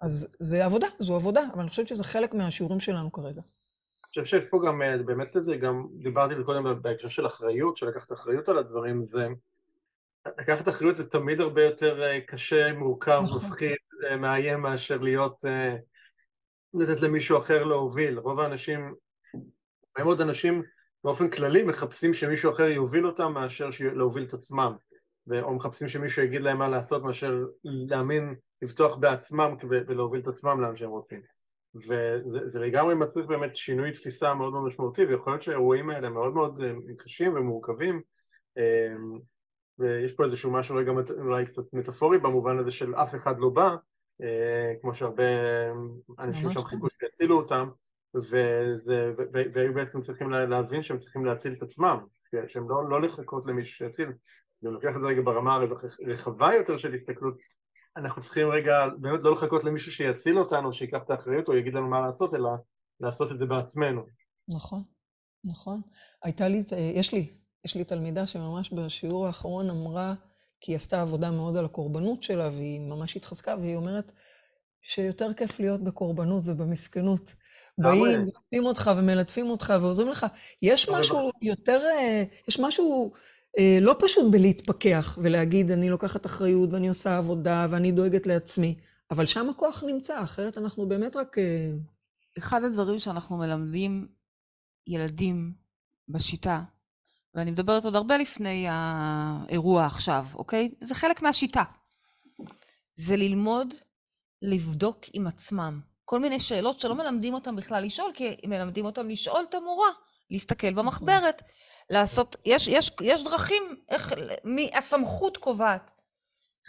אז זה עבודה, זו עבודה, אבל אני חושבת שזה חלק מהשיעורים שלנו כרגע. אני חושב שיש פה גם, אה, באמת איזה, גם דיברתי על זה קודם בהקשר של אחריות, של לקחת אחריות על הדברים, זה... לקחת אחריות זה תמיד הרבה יותר אה, קשה, מורכב, נכון. מפחיד, אה, מאיים מאשר להיות... לתת למישהו אחר להוביל. רוב האנשים, הרבה מאוד אנשים באופן כללי מחפשים שמישהו אחר יוביל אותם מאשר להוביל את עצמם. או מחפשים שמישהו יגיד להם מה לעשות מאשר להאמין, לפתוח בעצמם ולהוביל את עצמם לאן שהם רוצים. וזה לגמרי מצריך באמת שינוי תפיסה מאוד מאוד משמעותי ויכול להיות שהאירועים האלה מאוד מאוד אה, קשים ומורכבים אה, ויש פה איזשהו משהו רגע אולי קצת מטאפורי במובן הזה של אף אחד לא בא, כמו שהרבה אנשים שם חיכו שיצילו אותם, וזה, והיו בעצם צריכים להבין שהם צריכים להציל את עצמם, שהם לא, לא לחכות למישהו שיציל, אני לוקח את זה רגע ברמה הרחבה יותר של הסתכלות, אנחנו צריכים רגע באמת לא לחכות למישהו שיציל אותנו, שיקח את האחריות או יגיד לנו מה לעשות, אלא לעשות את זה בעצמנו. נכון, נכון. הייתה לי, יש לי, יש לי תלמידה שממש בשיעור האחרון אמרה, כי היא עשתה עבודה מאוד על הקורבנות שלה, והיא ממש התחזקה, והיא אומרת שיותר כיף להיות בקורבנות ובמסכנות. באים, עושים אותך ומלטפים אותך ועוזרים לך. יש משהו יותר, אה, יש משהו לא פשוט בלהתפכח ולהגיד, אני לוקחת אחריות ואני עושה עבודה ואני דואגת לעצמי, אבל שם הכוח נמצא, אחרת אנחנו באמת רק... אה, אחד הדברים שאנחנו מלמדים ילדים בשיטה, ואני מדברת עוד הרבה לפני האירוע עכשיו, אוקיי? זה חלק מהשיטה. זה ללמוד לבדוק עם עצמם. כל מיני שאלות שלא מלמדים אותם בכלל לשאול, כי מלמדים אותם לשאול את המורה, להסתכל נכון. במחברת, לעשות, יש, יש, יש דרכים, איך, מי, הסמכות קובעת.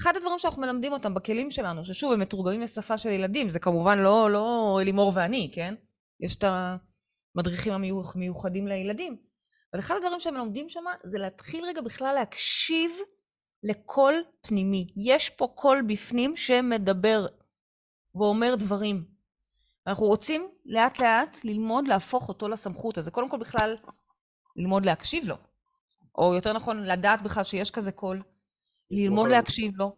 אחד הדברים שאנחנו מלמדים אותם בכלים שלנו, ששוב, הם מתורגמים לשפה של ילדים, זה כמובן לא, לא אלימור ואני, כן? יש את המדריכים המיוחדים לילדים. אבל אחד הדברים שהם לומדים שם, זה להתחיל רגע בכלל להקשיב לקול פנימי. יש פה קול בפנים שמדבר ואומר דברים. אנחנו רוצים לאט לאט ללמוד להפוך אותו לסמכות. אז זה קודם כל בכלל ללמוד להקשיב לו. או יותר נכון, לדעת בכלל שיש כזה קול. ללמוד להקשיב לו.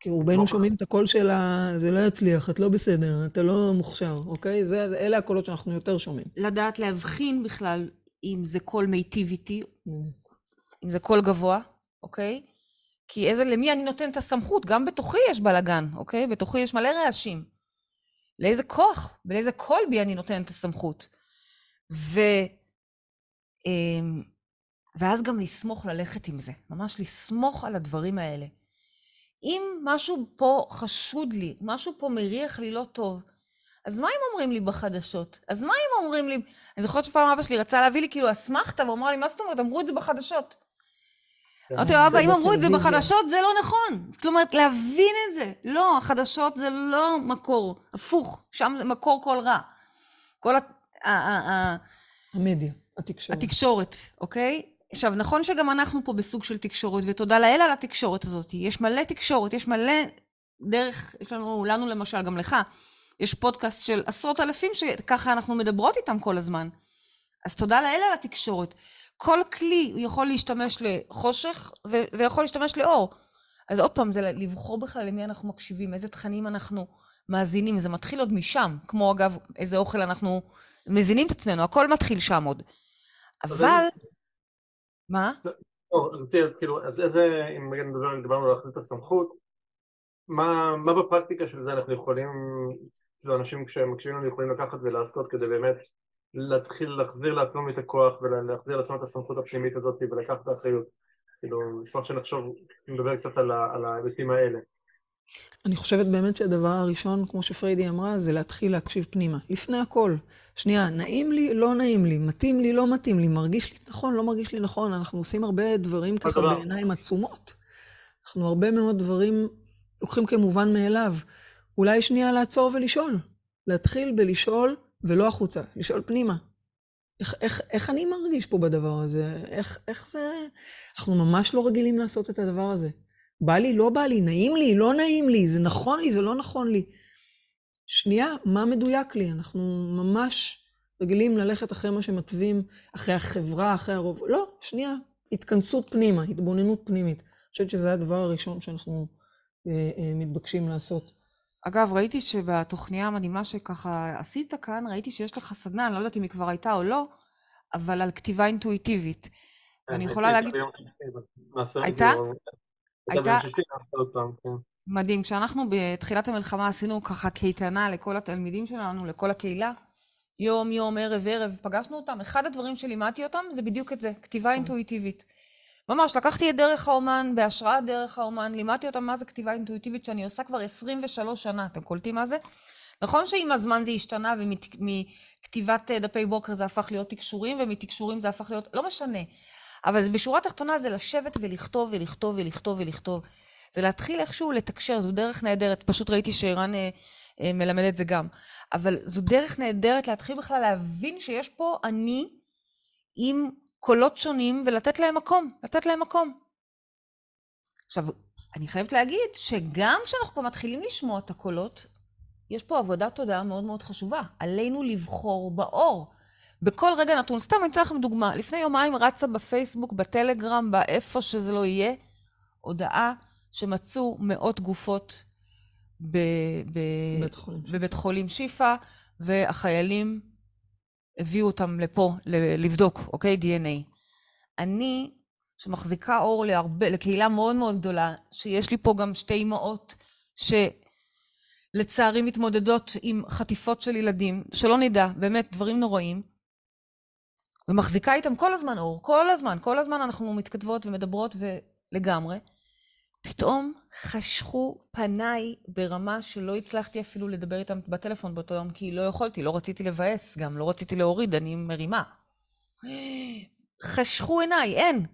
כי רובנו שומעים את הקול של ה... זה לא יצליח, את לא בסדר, אתה לא מוכשר, אוקיי? זה, אלה הקולות שאנחנו יותר שומעים. לדעת להבחין בכלל אם זה קול מיטיב איתי, mm. אם זה קול גבוה, אוקיי? כי איזה, למי אני נותן את הסמכות? גם בתוכי יש בלאגן, אוקיי? בתוכי יש מלא רעשים. לאיזה כוח ולאיזה קול בי אני נותן את הסמכות. ו... אמ, ואז גם לסמוך ללכת עם זה, ממש לסמוך על הדברים האלה. אם משהו פה חשוד לי, משהו פה מריח לי לא טוב, אז מה אם אומרים לי בחדשות? אז מה אם אומרים לי... אני זוכרת שפעם אבא שלי רצה להביא לי כאילו אסמכתה, והוא אמר לי, מה זאת אומרת? אמרו את זה בחדשות. כן. אמרתי לו, אבא, אם אמרו את זה בחדשות, זה לא נכון. זאת אומרת, להבין את זה. לא, החדשות זה לא מקור, הפוך, שם זה מקור כל רע. כל ה... המדיה, התקשורת. התקשורת, אוקיי? עכשיו, נכון שגם אנחנו פה בסוג של תקשורת, ותודה לאל על התקשורת הזאת. יש מלא תקשורת, יש מלא דרך, יש לנו, לנו למשל, גם לך, יש פודקאסט של עשרות אלפים שככה אנחנו מדברות איתם כל הזמן. אז תודה לאל על התקשורת. כל כלי יכול להשתמש לחושך ו- ויכול להשתמש לאור. אז עוד פעם, זה לבחור בכלל למי אנחנו מקשיבים, איזה תכנים אנחנו מאזינים, זה מתחיל עוד משם, כמו אגב, איזה אוכל אנחנו מזינים את עצמנו, הכל מתחיל שם עוד. אבל... מה? כאילו, אז איזה, אם נדבר, דיברנו על להחליט הסמכות, מה, מה בפרקטיקה של זה אנחנו יכולים, כאילו אנשים כשהם מקשיבים לנו יכולים לקחת ולעשות כדי באמת להתחיל להחזיר לעצמם את הכוח ולהחזיר לעצמם את הסמכות הפנימית הזאת ולקחת את האחריות. כאילו, נשמח שנחשוב, נדבר קצת על ההיבטים האלה. אני חושבת באמת שהדבר הראשון, כמו שפריידי אמרה, זה להתחיל להקשיב פנימה. לפני הכל. שנייה, נעים לי, לא נעים לי, מתאים לי, לא מתאים לי, מרגיש לי נכון, לא מרגיש לי נכון. אנחנו עושים הרבה דברים ככה בעיניים עצומות. אנחנו הרבה מאוד דברים לוקחים כמובן מאליו. אולי שנייה לעצור ולשאול. להתחיל בלשאול ולא החוצה, לשאול פנימה. איך, איך, איך אני מרגיש פה בדבר הזה? איך, איך זה... אנחנו ממש לא רגילים לעשות את הדבר הזה. בא לי, לא בא לי, נעים לי, לא נעים לי, זה נכון לי, זה לא נכון לי. שנייה, מה מדויק לי? אנחנו ממש רגילים ללכת אחרי מה שמתווים, אחרי החברה, אחרי הרוב. לא, שנייה, התכנסות פנימה, התבוננות פנימית. אני חושבת שזה הדבר הראשון שאנחנו אה, אה, מתבקשים לעשות. אגב, ראיתי שבתוכניה המדהימה שככה עשית כאן, ראיתי שיש לך סדנה, אני לא יודעת אם היא כבר הייתה או לא, אבל על כתיבה אינטואיטיבית. ואני יכולה להגיד... הייתה? הייתה? כן. מדהים. כשאנחנו בתחילת המלחמה עשינו ככה קייטנה לכל התלמידים שלנו, לכל הקהילה, יום, יום, ערב, ערב, פגשנו אותם. אחד הדברים שלימדתי אותם זה בדיוק את זה, כתיבה כן. אינטואיטיבית. ממש, לקחתי את דרך האומן, בהשראת דרך האומן, לימדתי אותם מה זה כתיבה אינטואיטיבית שאני עושה כבר 23 שנה, אתם קולטים מה זה? נכון שעם הזמן זה השתנה ומכתיבת אה, דפי בוקר זה הפך להיות תקשורים ומתקשורים זה הפך להיות, לא משנה. אבל בשורה התחתונה זה לשבת ולכתוב ולכתוב ולכתוב ולכתוב. זה להתחיל איכשהו לתקשר, זו דרך נהדרת. פשוט ראיתי שערן אה, אה, מלמד את זה גם. אבל זו דרך נהדרת להתחיל בכלל להבין שיש פה אני עם קולות שונים ולתת להם מקום, לתת להם מקום. עכשיו, אני חייבת להגיד שגם כשאנחנו כבר מתחילים לשמוע את הקולות, יש פה עבודת תודעה מאוד מאוד חשובה. עלינו לבחור באור. בכל רגע נתון, סתם אני אתן לכם דוגמה. לפני יומיים רצה בפייסבוק, בטלגרם, באיפה שזה לא יהיה, הודעה שמצאו מאות גופות ב- ב- בית חולים. בבית חולים שיפא, והחיילים הביאו אותם לפה לבדוק, אוקיי? DNA. אני, שמחזיקה אור להרבה, לקהילה מאוד מאוד גדולה, שיש לי פה גם שתי אמהות שלצערי מתמודדות עם חטיפות של ילדים, שלא נדע, באמת, דברים נוראים, ומחזיקה איתם כל הזמן אור, כל הזמן, כל הזמן אנחנו מתכתבות ומדברות ולגמרי. פתאום חשכו פניי ברמה שלא הצלחתי אפילו לדבר איתם בטלפון באותו יום, כי לא יכולתי, לא רציתי לבאס גם, לא רציתי להוריד, אני מרימה. חשכו עיניי, אין.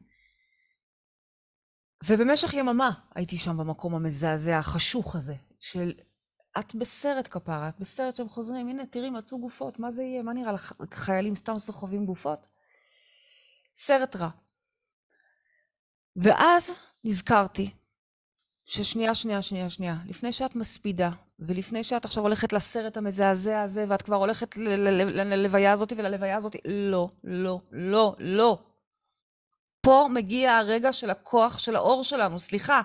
ובמשך יממה הייתי שם במקום המזעזע, החשוך הזה, של את בסרט כפרה, את בסרט שהם חוזרים, הנה תראי מצאו גופות, מה זה יהיה? מה נראה לך, חיילים סתם סוחבים גופות? סרט רע. ואז נזכרתי ששנייה, שנייה, שנייה, שנייה, לפני שאת מספידה, ולפני שאת עכשיו הולכת לסרט המזעזע הזה, ואת כבר הולכת ללוויה הזאת וללוויה הזאת, לא, לא, לא, לא. פה מגיע הרגע של הכוח של האור שלנו, סליחה.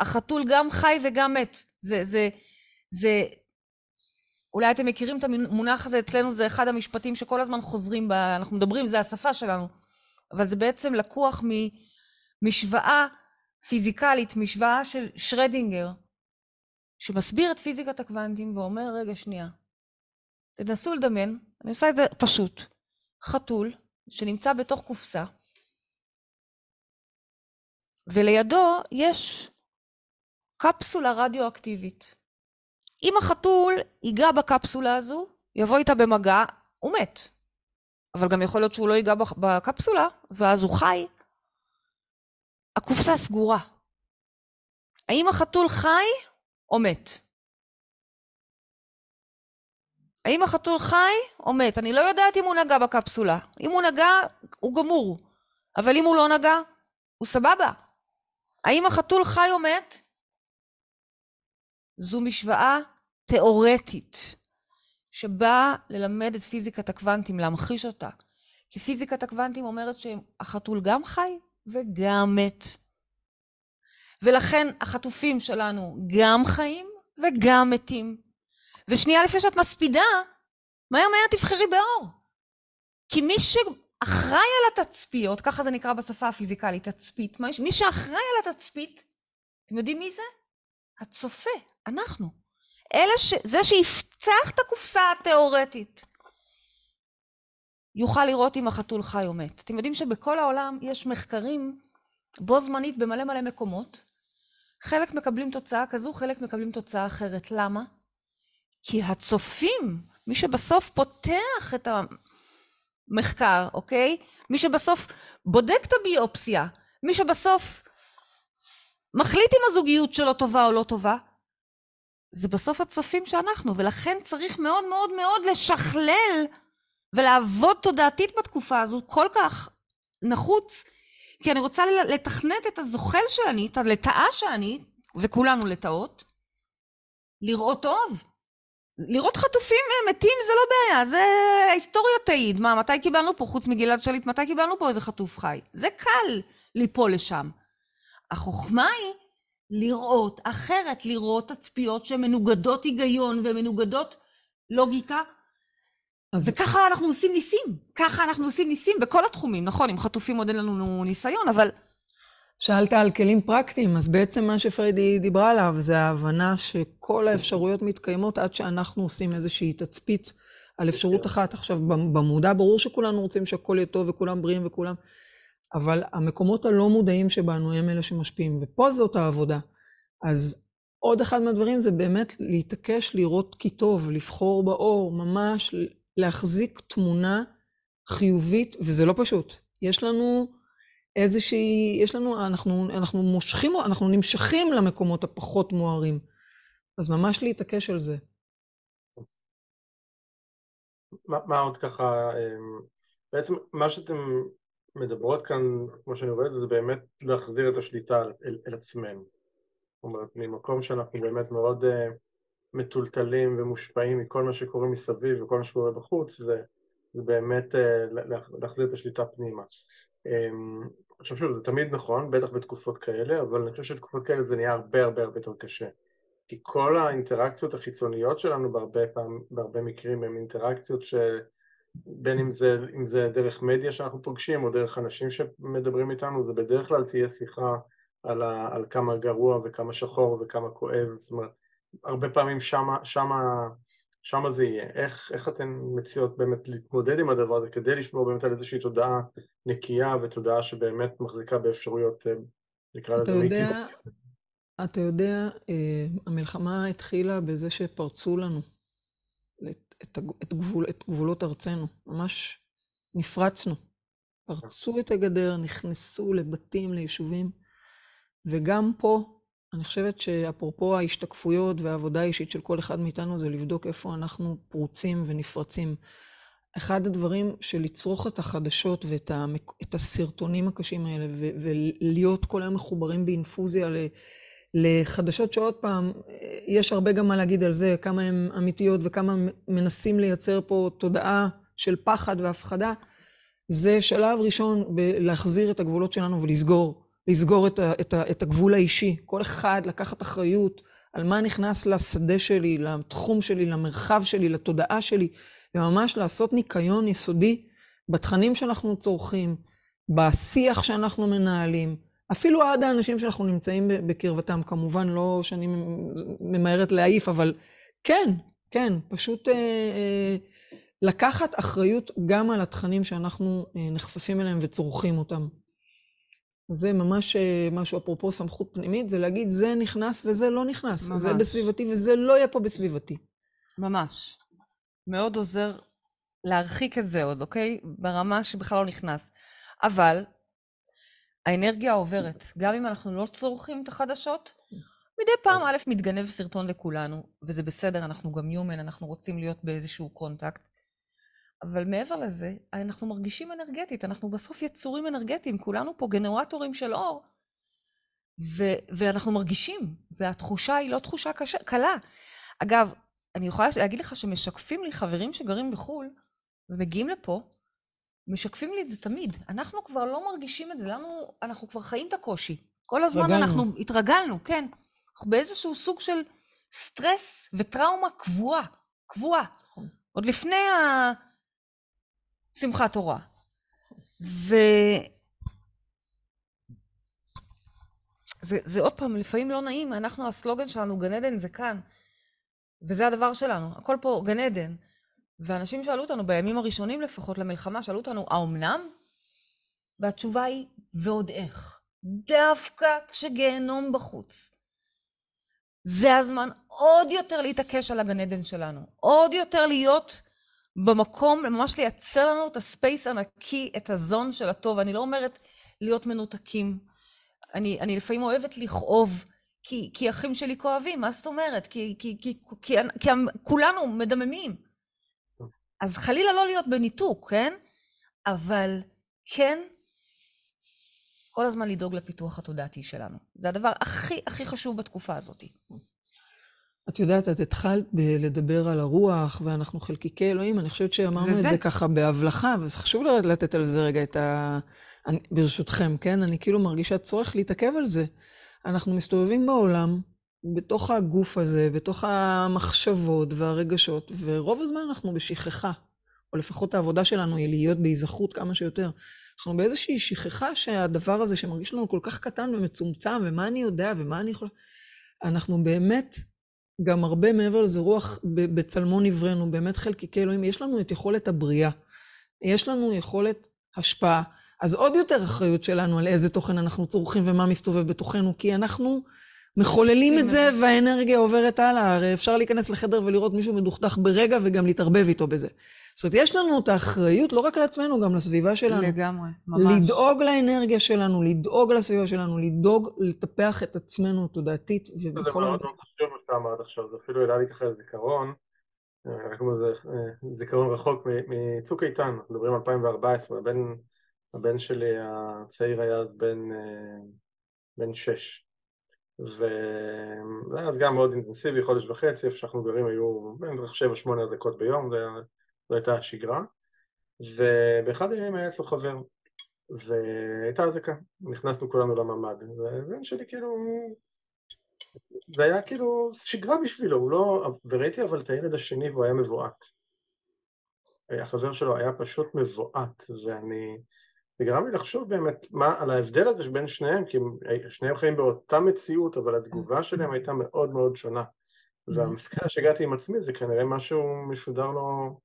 החתול גם חי וגם מת. זה, זה, זה... אולי אתם מכירים את המונח הזה, אצלנו זה אחד המשפטים שכל הזמן חוזרים, ב... אנחנו מדברים, זה השפה שלנו. אבל זה בעצם לקוח ממשוואה פיזיקלית, משוואה של שרדינגר, שמסביר את פיזיקת הקוונטים ואומר, רגע, שנייה, תנסו לדמיין, אני עושה את זה פשוט, חתול שנמצא בתוך קופסה, ולידו יש קפסולה רדיואקטיבית. אם החתול ייגע בקפסולה הזו, יבוא איתה במגע, הוא מת. אבל גם יכול להיות שהוא לא ייגע בקפסולה, ואז הוא חי, הקופסה סגורה. האם החתול חי או מת? האם החתול חי או מת? אני לא יודעת אם הוא נגע בקפסולה. אם הוא נגע, הוא גמור. אבל אם הוא לא נגע, הוא סבבה. האם החתול חי או מת? זו משוואה תיאורטית, שבאה ללמד את פיזיקת הקוונטים, להמחיש אותה. כי פיזיקת הקוונטים אומרת שהחתול גם חי וגם מת. ולכן החטופים שלנו גם חיים וגם מתים. ושנייה לפני שאת מספידה, מהר מהר תבחרי באור. כי מי שאחראי על התצפיות, ככה זה נקרא בשפה הפיזיקלית, תצפית, מי שאחראי על התצפית, אתם יודעים מי זה? הצופה, אנחנו. אלה ש... זה שיפתח את הקופסה התיאורטית. יוכל לראות אם החתול חי או מת. אתם יודעים שבכל העולם יש מחקרים בו זמנית במלא מלא מקומות. חלק מקבלים תוצאה כזו, חלק מקבלים תוצאה אחרת. למה? כי הצופים, מי שבסוף פותח את המחקר, אוקיי? מי שבסוף בודק את הביופסיה, מי שבסוף מחליט אם הזוגיות שלו טובה או לא טובה, זה בסוף הצופים שאנחנו, ולכן צריך מאוד מאוד מאוד לשכלל ולעבוד תודעתית בתקופה הזו כל כך נחוץ, כי אני רוצה לתכנת את הזוחל שאני, את הלטאה שאני, וכולנו לטאות, לראות טוב. לראות חטופים מתים זה לא בעיה, זה ההיסטוריה תעיד. מה, מתי קיבלנו פה, חוץ מגלעד שליט, מתי קיבלנו פה איזה חטוף חי? זה קל ליפול לשם. החוכמה היא לראות אחרת, לראות תצפיות שהן מנוגדות היגיון ומנוגדות לוגיקה, אז... וככה אנחנו עושים ניסים, ככה אנחנו עושים ניסים בכל התחומים, נכון, עם חטופים עוד אין לנו ניסיון, אבל... שאלת על כלים פרקטיים, אז בעצם מה שפריידי דיברה עליו זה ההבנה שכל האפשרויות מתקיימות עד שאנחנו עושים איזושהי תצפית על אפשרות אחת. עכשיו, במודע ברור שכולנו רוצים שהכל יהיה טוב וכולם בריאים וכולם, אבל המקומות הלא מודעים שבנו הם אלה שמשפיעים, ופה זאת העבודה. אז עוד אחד מהדברים זה באמת להתעקש לראות כי טוב, לבחור באור, ממש להחזיק תמונה חיובית, וזה לא פשוט. יש לנו איזושהי, יש לנו, אנחנו, אנחנו מושכים, אנחנו נמשכים למקומות הפחות מוארים. אז ממש להתעקש על זה. מה, מה עוד ככה, אמ, בעצם מה שאתם מדברות כאן, כמו שאני רואה את זה, זה באמת להחזיר את השליטה אל, אל עצמנו. זאת אומרת, ממקום שאנחנו באמת מאוד uh, מטולטלים ומושפעים מכל מה שקורה מסביב וכל מה שקורה בחוץ, זה, זה באמת uh, להחזיר את השליטה פנימה. Um, עכשיו שוב, זה תמיד נכון, בטח בתקופות כאלה, אבל אני חושב שבתקופות כאלה זה נהיה הרבה הרבה הרבה יותר קשה. כי כל האינטראקציות החיצוניות שלנו בהרבה, פעם, בהרבה מקרים הן אינטראקציות שבין אם זה, אם זה דרך מדיה שאנחנו פוגשים או דרך אנשים שמדברים איתנו, זה בדרך כלל תהיה שיחה על, ה, על כמה גרוע וכמה שחור וכמה כואב, זאת אומרת, הרבה פעמים שמה, שמה, שמה זה יהיה. איך, איך אתן מציעות באמת להתמודד עם הדבר הזה כדי לשמור באמת על איזושהי תודעה נקייה ותודעה שבאמת מחזיקה באפשרויות, אה, נקרא לזה מיטיבות? אתה יודע, אה, המלחמה התחילה בזה שפרצו לנו את, את, את, גבול, את גבולות ארצנו, ממש נפרצנו. פרצו את הגדר, נכנסו לבתים, ליישובים, וגם פה, אני חושבת שאפרופו ההשתקפויות והעבודה האישית של כל אחד מאיתנו, זה לבדוק איפה אנחנו פרוצים ונפרצים. אחד הדברים של לצרוך את החדשות ואת המק... הסרטונים הקשים האלה, ו... ולהיות כל היום מחוברים באינפוזיה ל... לחדשות שעוד פעם, יש הרבה גם מה להגיד על זה, כמה הן אמיתיות וכמה מנסים לייצר פה תודעה של פחד והפחדה, זה שלב ראשון בלהחזיר את הגבולות שלנו ולסגור, לסגור את, ה, את, ה, את הגבול האישי. כל אחד לקחת אחריות על מה נכנס לשדה שלי, לתחום שלי, למרחב שלי, לתודעה שלי, וממש לעשות ניקיון יסודי בתכנים שאנחנו צורכים, בשיח שאנחנו מנהלים. אפילו עד האנשים שאנחנו נמצאים בקרבתם, כמובן לא שאני ממהרת להעיף, אבל כן, כן, פשוט אה, אה, לקחת אחריות גם על התכנים שאנחנו אה, נחשפים אליהם וצורכים אותם. זה ממש אה, משהו, אפרופו סמכות פנימית, זה להגיד, זה נכנס וזה לא נכנס. ממש. זה בסביבתי וזה לא יהיה פה בסביבתי. ממש. מאוד עוזר להרחיק את זה עוד, אוקיי? ברמה שבכלל לא נכנס. אבל האנרגיה עוברת. גם אם אנחנו לא צורכים את החדשות, מדי פעם, א', מתגנב סרטון לכולנו, וזה בסדר, אנחנו גם יומן, אנחנו רוצים להיות באיזשהו קונטקט. אבל מעבר לזה, אנחנו מרגישים אנרגטית, אנחנו בסוף יצורים אנרגטיים, כולנו פה גנרטורים של אור, ו- ואנחנו מרגישים, והתחושה היא לא תחושה קשה, קלה. אגב, אני יכולה להגיד לך שמשקפים לי חברים שגרים בחו"ל, ומגיעים לפה, משקפים לי את זה תמיד. אנחנו כבר לא מרגישים את זה, לנו, אנחנו כבר חיים את הקושי. כל הזמן התרגלנו. אנחנו התרגלנו, כן. אנחנו באיזשהו סוג של סטרס וטראומה קבועה, קבועה. נכון. עוד לפני שמחת תורה. ו... זה, זה עוד פעם, לפעמים לא נעים, אנחנו, הסלוגן שלנו, גן עדן זה כאן. וזה הדבר שלנו, הכל פה גן עדן. ואנשים שאלו אותנו, בימים הראשונים לפחות למלחמה, שאלו אותנו, האומנם? והתשובה היא, ועוד איך. דווקא כשגיהנום בחוץ. זה הזמן עוד יותר להתעקש על הגן עדן שלנו. עוד יותר להיות במקום, ממש לייצר לנו את הספייס הנקי, את הזון של הטוב. אני לא אומרת להיות מנותקים. אני, אני לפעמים אוהבת לכאוב, כי, כי אחים שלי כואבים, מה זאת אומרת? כי, כי, כי, כי, כי, כולנו מדממים. אז חלילה לא להיות בניתוק, כן? אבל כן, כל הזמן לדאוג לפיתוח התודעתי שלנו. זה הדבר הכי הכי חשוב בתקופה הזאת. את יודעת, את התחלת לדבר על הרוח, ואנחנו חלקיקי אלוהים, אני חושבת שאמרנו זה את זה. זה ככה בהבלחה, וזה חשוב לתת על זה רגע את ה... אני, ברשותכם, כן? אני כאילו מרגישה צורך להתעכב על זה. אנחנו מסתובבים בעולם, בתוך הגוף הזה, בתוך המחשבות והרגשות, ורוב הזמן אנחנו בשכחה, או לפחות העבודה שלנו היא להיות בהיזכרות כמה שיותר. אנחנו באיזושהי שכחה שהדבר הזה שמרגיש לנו כל כך קטן ומצומצם, ומה אני יודע ומה אני יכול... אנחנו באמת, גם הרבה מעבר לזה, רוח בצלמו נבראנו, באמת חלקיקי אלוהים, יש לנו את יכולת הבריאה. יש לנו יכולת השפעה. אז עוד יותר אחריות שלנו על איזה תוכן אנחנו צורכים ומה מסתובב בתוכנו, כי אנחנו מחוללים את זה והאנרגיה עוברת הלאה. הרי אפשר להיכנס לחדר ולראות מישהו מדוכדך ברגע וגם להתערבב איתו בזה. זאת אומרת, יש לנו את האחריות לא רק על עצמנו, גם לסביבה שלנו. לגמרי, ממש. לדאוג לאנרגיה שלנו, לדאוג לסביבה שלנו, לדאוג לטפח את עצמנו תודעתית זה ובכל... מאוד מאוד חשוב מה שאתה אמרת עכשיו, זה אפילו העלה לי ככה זיכרון, אה, רק כמו זה אה, זיכרון רחוק מצוק איתן, אנחנו מדברים על 2014, הבן, הבן שלי הצעיר היה אז בן, אה, בן שש. וזה היה אז גם מאוד אינטנסיבי, חודש וחצי, איפה שאנחנו גרים היו בין שבע שמונה אזעקות ביום, זה היה- זו הייתה השגרה. ובאחד הימים היה אצלו חבר, והייתה אזעקה, נכנסנו כולנו לממ"ד, והבן שלי כאילו, זה היה כאילו שגרה בשבילו, הוא לא, וראיתי אבל את הילד השני והוא היה מבועת. החבר שלו היה פשוט מבועת, ואני, זה גרם לי לחשוב באמת מה, על ההבדל הזה שבין שניהם, כי הם, שניהם חיים באותה מציאות, אבל התגובה שלהם הייתה מאוד מאוד שונה. והמסקנה שהגעתי עם עצמי זה כנראה משהו משודר לו,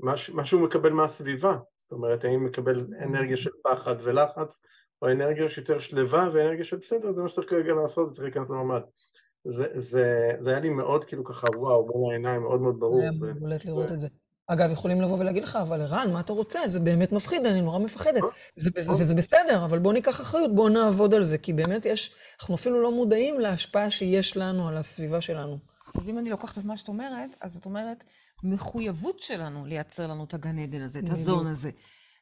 מש, משהו הוא מקבל מהסביבה. זאת אומרת, האם מקבל אנרגיה של פחד ולחץ, או אנרגיה שיותר שלווה ואנרגיה של בסדר, זה מה שצריך כרגע לעשות, זה צריך להיכנס לממ"ד. זה, זה, זה היה לי מאוד כאילו ככה וואו, בין העיניים, מאוד מאוד ברור. היה ו- בולט לראות את זה. אגב, יכולים לבוא ולהגיד לך, אבל ערן, מה אתה רוצה? זה באמת מפחיד, אני נורא מפחדת. זה, זה, וזה בסדר, אבל בוא ניקח אחריות, בוא נעבוד על זה, כי באמת יש, אנחנו אפילו לא מודעים להשפעה שיש לנו על הסביבה שלנו. אז אם אני לוקחת את מה שאת אומרת, אז זאת אומרת, מחויבות שלנו לייצר לנו את הגן עדן הזה, את. הזון הזה.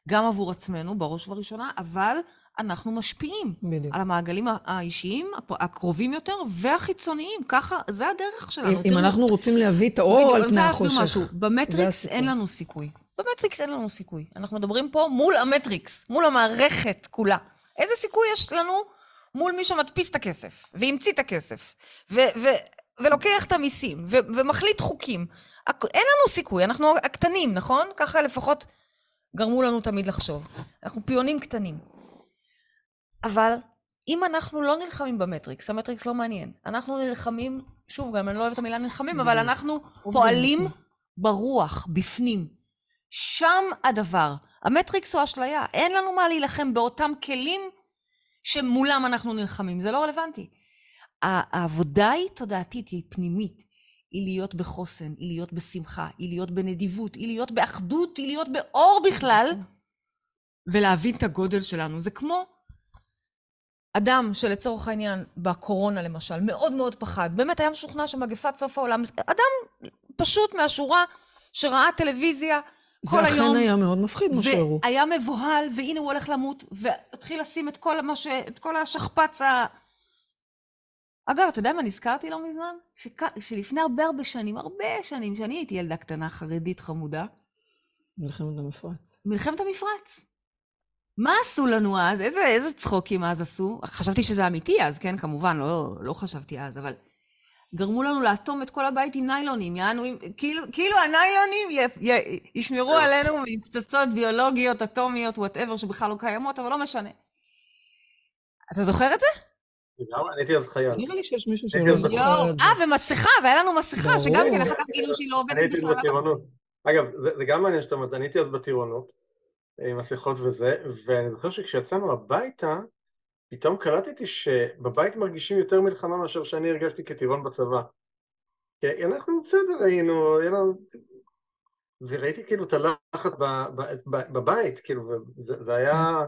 גם עבור עצמנו, בראש ובראשונה, אבל אנחנו משפיעים בדיוק. על המעגלים האישיים, הקרובים יותר והחיצוניים. ככה, זה הדרך שלנו. אם, אם תראו, אנחנו רוצים להביא את האור בדיוק, על אני פני רוצה להסביר החושך. משהו. במטריקס. אין לנו סיכוי. במטריקס אין לנו סיכוי. אנחנו מדברים פה מול המטריקס, מול המערכת כולה. איזה סיכוי יש לנו מול מי שמדפיס את הכסף, והמציא את הכסף, ו- ו- ולוקח את המיסים, ו- ומחליט חוקים? אין לנו סיכוי, אנחנו הקטנים, נכון? ככה לפחות גרמו לנו תמיד לחשוב. אנחנו פיונים קטנים. אבל אם אנחנו לא נלחמים במטריקס, המטריקס לא מעניין. אנחנו נלחמים, שוב, גם אני לא אוהבת את המילה נלחמים, אבל בדיוק. אנחנו פועלים. ברוח, בפנים. שם הדבר. המטריקס הוא אשליה. אין לנו מה להילחם באותם כלים שמולם אנחנו נלחמים. זה לא רלוונטי. העבודה היא תודעתית, היא פנימית. היא להיות בחוסן, היא להיות בשמחה, היא להיות בנדיבות, היא להיות באחדות, היא להיות באור בכלל, ולהבין את הגודל שלנו. זה כמו אדם שלצורך העניין, בקורונה למשל, מאוד מאוד פחד, באמת היה משוכנע שמגפת סוף העולם, אדם פשוט מהשורה שראה טלוויזיה כל זה היום, אכן היה מאוד מפחיד, מה שהראו. והיה מבוהל, והנה הוא הולך למות, והתחיל לשים את כל, מה ש... את כל השכפ"ץ ה... אגב, אתה יודע מה נזכרתי לא מזמן? שכ... שלפני הרבה הרבה שנים, הרבה שנים, שאני הייתי ילדה קטנה, חרדית, חמודה, מלחמת המפרץ. מלחמת המפרץ. מה עשו לנו אז? איזה, איזה צחוקים אז עשו? חשבתי שזה אמיתי אז, כן? כמובן, לא, לא חשבתי אז, אבל... גרמו לנו לאטום את כל הבית עם ניילונים, יענו, עם- כאילו, כאילו הניילונים י, י, ישמרו עלינו מפצצות ביולוגיות, אטומיות, וואטאבר, שבכלל לא קיימות, אבל לא משנה. אתה זוכר את זה? אני הייתי אז חייל. נראה לי שיש מישהו הייתי זה. אה, ומסכה, והיה לנו מסכה, שגם. כן אחר כך גילו שהיא לא אני עובדת הייתי בכלל. בטירונות. אגב, זה, גם מעניין שאתה אומר, אני הייתי אז בטירונות, עם מסכות וזה, ואני זוכר שכשיצאנו הביתה, פתאום קלטתי שבבית מרגישים יותר מלחמה מאשר שאני הרגשתי כטירון בצבא. כי אנחנו בסדר היינו, היה לנו... וראיתי כאילו את הלחץ בבית, כאילו, וזה זה היה...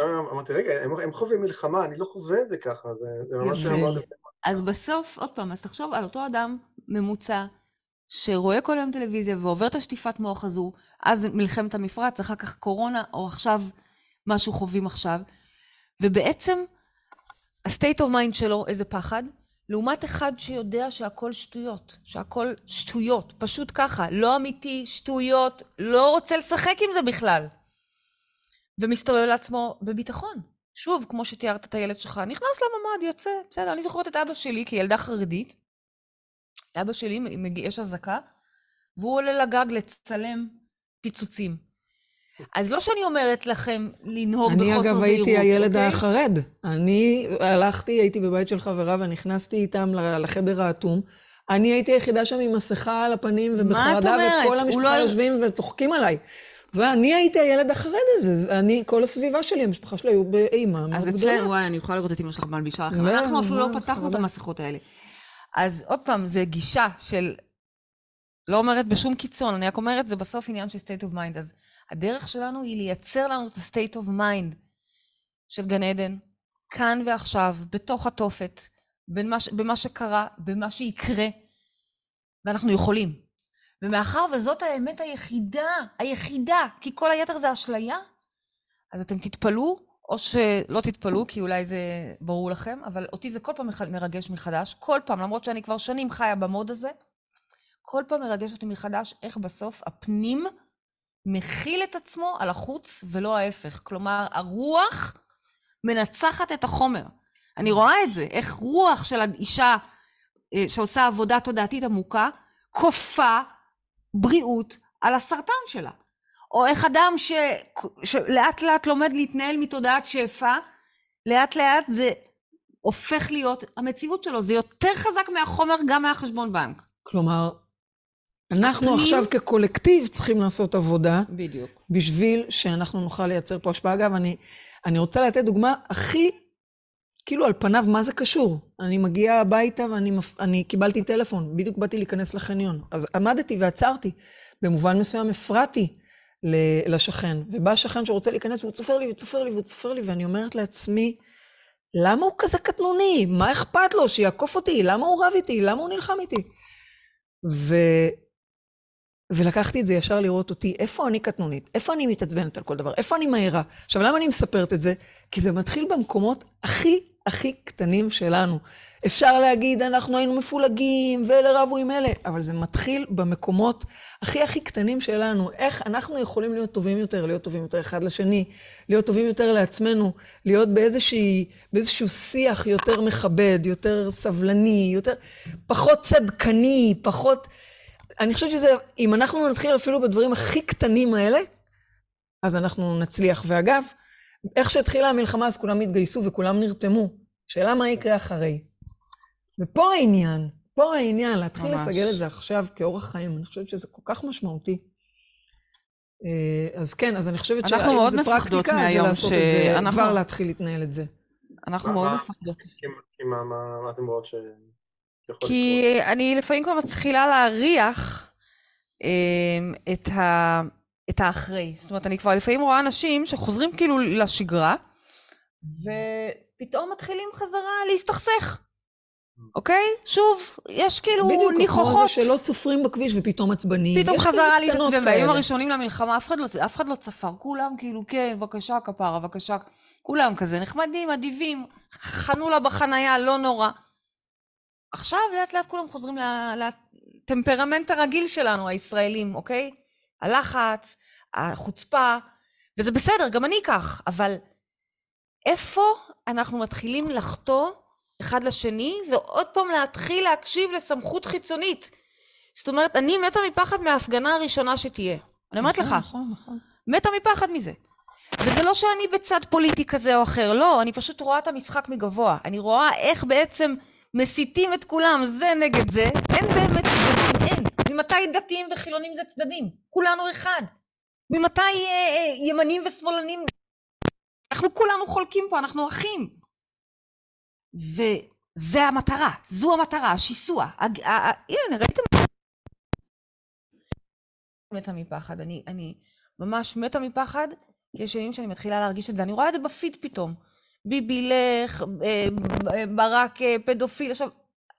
אמרתי, רגע, הם, חווים מלחמה, אני לא חווה את זה ככה, זה, ממש מאוד... אז בסוף, עוד פעם, אז תחשוב על אותו אדם ממוצע, שרואה כל היום טלוויזיה ועובר את השטיפת מוח הזו, אז מלחמת המפרץ, אחר כך קורונה, או עכשיו, מה שהוא חווים עכשיו, ובעצם, ה-state of mind שלו, איזה פחד, לעומת אחד שיודע שהכל שטויות, שהכל שטויות, פשוט ככה, לא אמיתי, שטויות, לא רוצה לשחק עם זה בכלל. ומסתובב לעצמו בביטחון. שוב, כמו שתיארת את הילד שלך, נכנס לממ"ד, יוצא, בסדר, אני זוכרת את אבא שלי כילדה חרדית. לאבא שלי יש אזעקה, והוא עולה לגג לצלם פיצוצים. אז לא שאני אומרת לכם לנהוג בחוסר אני זהירות, אגב הייתי הילד אוקיי? החרד. אני הלכתי, הייתי בבית של חברה ונכנסתי איתם לחדר האטום. אני הייתי היחידה שם עם מסכה על הפנים ובחרדה? וכל הוא המשפחה לא- יושבים וצוחקים עליי. ואני הייתי הילד החרד הזה, אני, כל הסביבה שלי, המשפחה שלי היו באימה מאוד אז גדולה. אצלנו, וואי, אני יכולה לראות את אמא שלך מלבישה לכם. לא, אנחנו אפילו לא פתחנו את. המסכות האלה. אז עוד פעם, זה גישה של... לא אומרת בשום קיצון, אני רק אומרת, זה בסוף עניין של state of mind. אז הדרך שלנו היא לייצר לנו את ה-state of mind של גן עדן, כאן ועכשיו, בתוך התופת, במה, במה שקרה, במה שיקרה, ואנחנו יכולים. ומאחר וזאת האמת היחידה, היחידה, כי כל היתר זה אשליה, אז אתם תתפלאו, או שלא תתפלאו, כי אולי זה ברור לכם, אבל אותי זה כל פעם מרגש מחדש, כל פעם, למרות שאני כבר שנים חיה במוד הזה, כל פעם מרגש אותי מחדש איך בסוף הפנים מכיל את עצמו על החוץ ולא ההפך. כלומר, הרוח מנצחת את החומר. אני רואה את זה, איך רוח של האישה אה, שעושה עבודה תודעתית עמוקה, כופה בריאות על הסרטן שלה. או איך אדם ש... שלאט לאט לומד להתנהל מתודעת שפע, לאט לאט זה הופך להיות המציאות שלו, זה יותר חזק מהחומר גם מהחשבון בנק. כלומר, אנחנו הפנים- עכשיו כקולקטיב צריכים לעשות עבודה בדיוק. בשביל שאנחנו נוכל לייצר פה השפעה. אגב, אני, אני רוצה לתת דוגמה הכי, כאילו על פניו, מה זה קשור? אני מגיעה הביתה ואני מפ... אני קיבלתי טלפון, בדיוק באתי להיכנס לחניון. אז עמדתי ועצרתי. במובן מסוים הפרעתי לשכן, ובא שכן שרוצה להיכנס והוא צופר לי וצופר לי והוא צופר לי, ואני אומרת לעצמי, למה הוא כזה קטנוני? מה אכפת לו? שיעקוף אותי? למה הוא רב איתי? למה הוא נלחם איתי? ו... ולקחתי את זה ישר לראות אותי, איפה אני קטנונית? איפה אני מתעצבנת על כל דבר? איפה אני מהירה? עכשיו, למה אני מספרת את זה? כי זה מתחיל במקומות הכי הכי קטנים שלנו. אפשר להגיד, אנחנו היינו מפולגים, ואלה רבו עם אלה, אבל זה מתחיל במקומות הכי הכי קטנים שלנו. איך אנחנו יכולים להיות טובים יותר, להיות טובים יותר אחד לשני, להיות טובים יותר לעצמנו, להיות באיזושהי, באיזשהו שיח יותר מכבד, יותר סבלני, יותר, פחות צדקני, פחות... אני חושבת שזה, אם אנחנו נתחיל אפילו בדברים הכי קטנים האלה, אז אנחנו נצליח. ואגב, איך שהתחילה המלחמה אז כולם התגייסו וכולם נרתמו. שאלה מה יקרה אחרי. ופה העניין, פה העניין, להתחיל ממש. לסגל את זה עכשיו כאורח חיים, אני חושבת שזה כל כך משמעותי. אה, אז כן, אז אני חושבת אנחנו שאם מאוד זה מפחדות פרקטיקה, זה לעשות את זה, שאנחנו- כבר להתחיל להתנהל את זה. אנחנו מאוד מפחדות. כי מה- אתם רואות שיכול לקרות? כי אני לפעמים כבר מתחילה להריח אמ, את, ה, את האחרי. זאת אומרת, אני כבר לפעמים רואה אנשים שחוזרים כאילו לשגרה, ופתאום מתחילים חזרה להסתכסך. אוקיי? שוב, יש כאילו בדיוק, כמו ניחוחות. זה שלא סופרים בכביש ופתאום עצבנים. פתאום חזרה להתעצבן, בימים. הראשונים למלחמה אף אחד, לא, אף אחד לא צפר, כולם כאילו, כן, בבקשה כפרה, בבקשה, כולם כזה נחמדים, אדיבים, חנו לה בחנייה, לא נורא. עכשיו לאט לאט כולם חוזרים לטמפרמנט הרגיל שלנו, הישראלים, אוקיי? הלחץ, החוצפה, וזה בסדר, גם אני כך, אבל איפה אנחנו מתחילים לחטוא אחד לשני, ועוד פעם להתחיל להקשיב לסמכות חיצונית? זאת אומרת, אני מתה מפחד מההפגנה הראשונה שתהיה. אני אומרת לך, נכון, נכון, נכון. מתה מפחד מזה. וזה לא שאני בצד פוליטי כזה או אחר, לא, אני פשוט רואה את המשחק מגבוה. אני רואה איך בעצם מסיתים את כולם, זה נגד זה, אין באמת צדדים, אין. ממתי דתיים וחילונים זה צדדים? כולנו אחד. ממתי אה, אה, ימנים ושמאלנים? אנחנו כולנו חולקים פה, אנחנו אחים. וזה המטרה, זו המטרה, השיסוע. הג- ה- ה- הנה, ראיתם? מתה מפחד, אני, אני ממש מתה מפחד, כי יש ימים שאני מתחילה להרגיש את זה, אני רואה את זה בפיד פתאום. ביבי לך, אה, אה, ברק אה, פדופיל, עכשיו,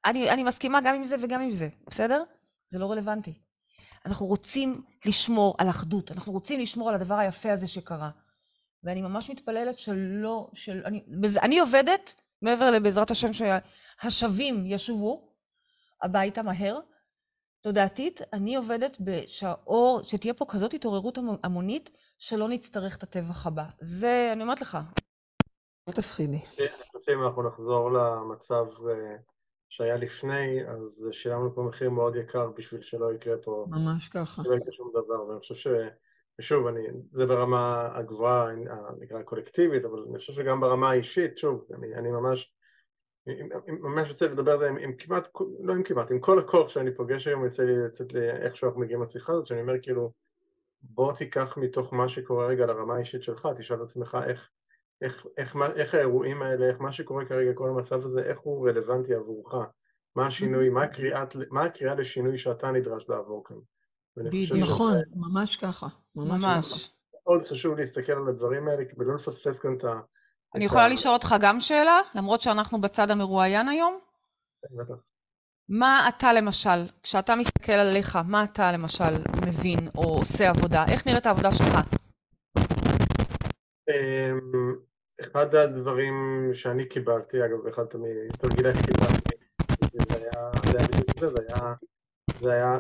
אני, אני מסכימה גם עם זה וגם עם זה, בסדר? זה לא רלוונטי. אנחנו רוצים לשמור על אחדות, אנחנו רוצים לשמור על הדבר היפה הזה שקרה. ואני ממש מתפללת שלא, של, אני, בזה, אני עובדת, מעבר לבעזרת השם שהשבים ישובו הביתה מהר, תודעתית, אני עובדת שהאור, שתהיה פה כזאת התעוררות המ- המונית, שלא נצטרך את הטבח הבא. זה, אני אומרת לך, אל תפחידי. שאם אנחנו נחזור למצב אה, שהיה לפני, אז שילמנו פה מחיר מאוד יקר בשביל שלא יקרה פה, ממש ככה. שלא יקרה שום דבר, ואני חושב ש... ושוב, אני, זה ברמה הגבוהה, נקרא קולקטיבית, אבל אני חושב שגם ברמה האישית, שוב, אני, אני ממש, ממש יוצא לדבר על זה עם, עם כמעט, לא עם כמעט, עם כל הכוח שאני פוגש היום, יוצא לי לצאת לי איכשהו אנחנו מגיעים לשיחה הזאת, שאני אומר כאילו, בוא תיקח מתוך מה שקורה רגע לרמה האישית שלך, תשאל את עצמך איך, איך, איך, איך, איך האירועים האלה, איך מה שקורה כרגע, כל המצב הזה, איך הוא רלוונטי עבורך, מה השינוי, מה הקריאה, מה הקריאה לשינוי שאתה נדרש לעבור כאן. בדיוק. נכון, ממש ככה, ממש. ממש. מאוד חשוב להסתכל על הדברים האלה, ולא לפספס כאן את ה... אני יכולה לשאול אותך גם שאלה, למרות שאנחנו בצד המרואיין היום? כן, בטח. מה אתה למשל, כשאתה מסתכל עליך, מה אתה למשל מבין או עושה עבודה? איך נראית העבודה שלך? אמ, אחד הדברים שאני קיבלתי, אגב, אחד מתרגילי שקיבלתי, זה היה, בדיוק זה, זה היה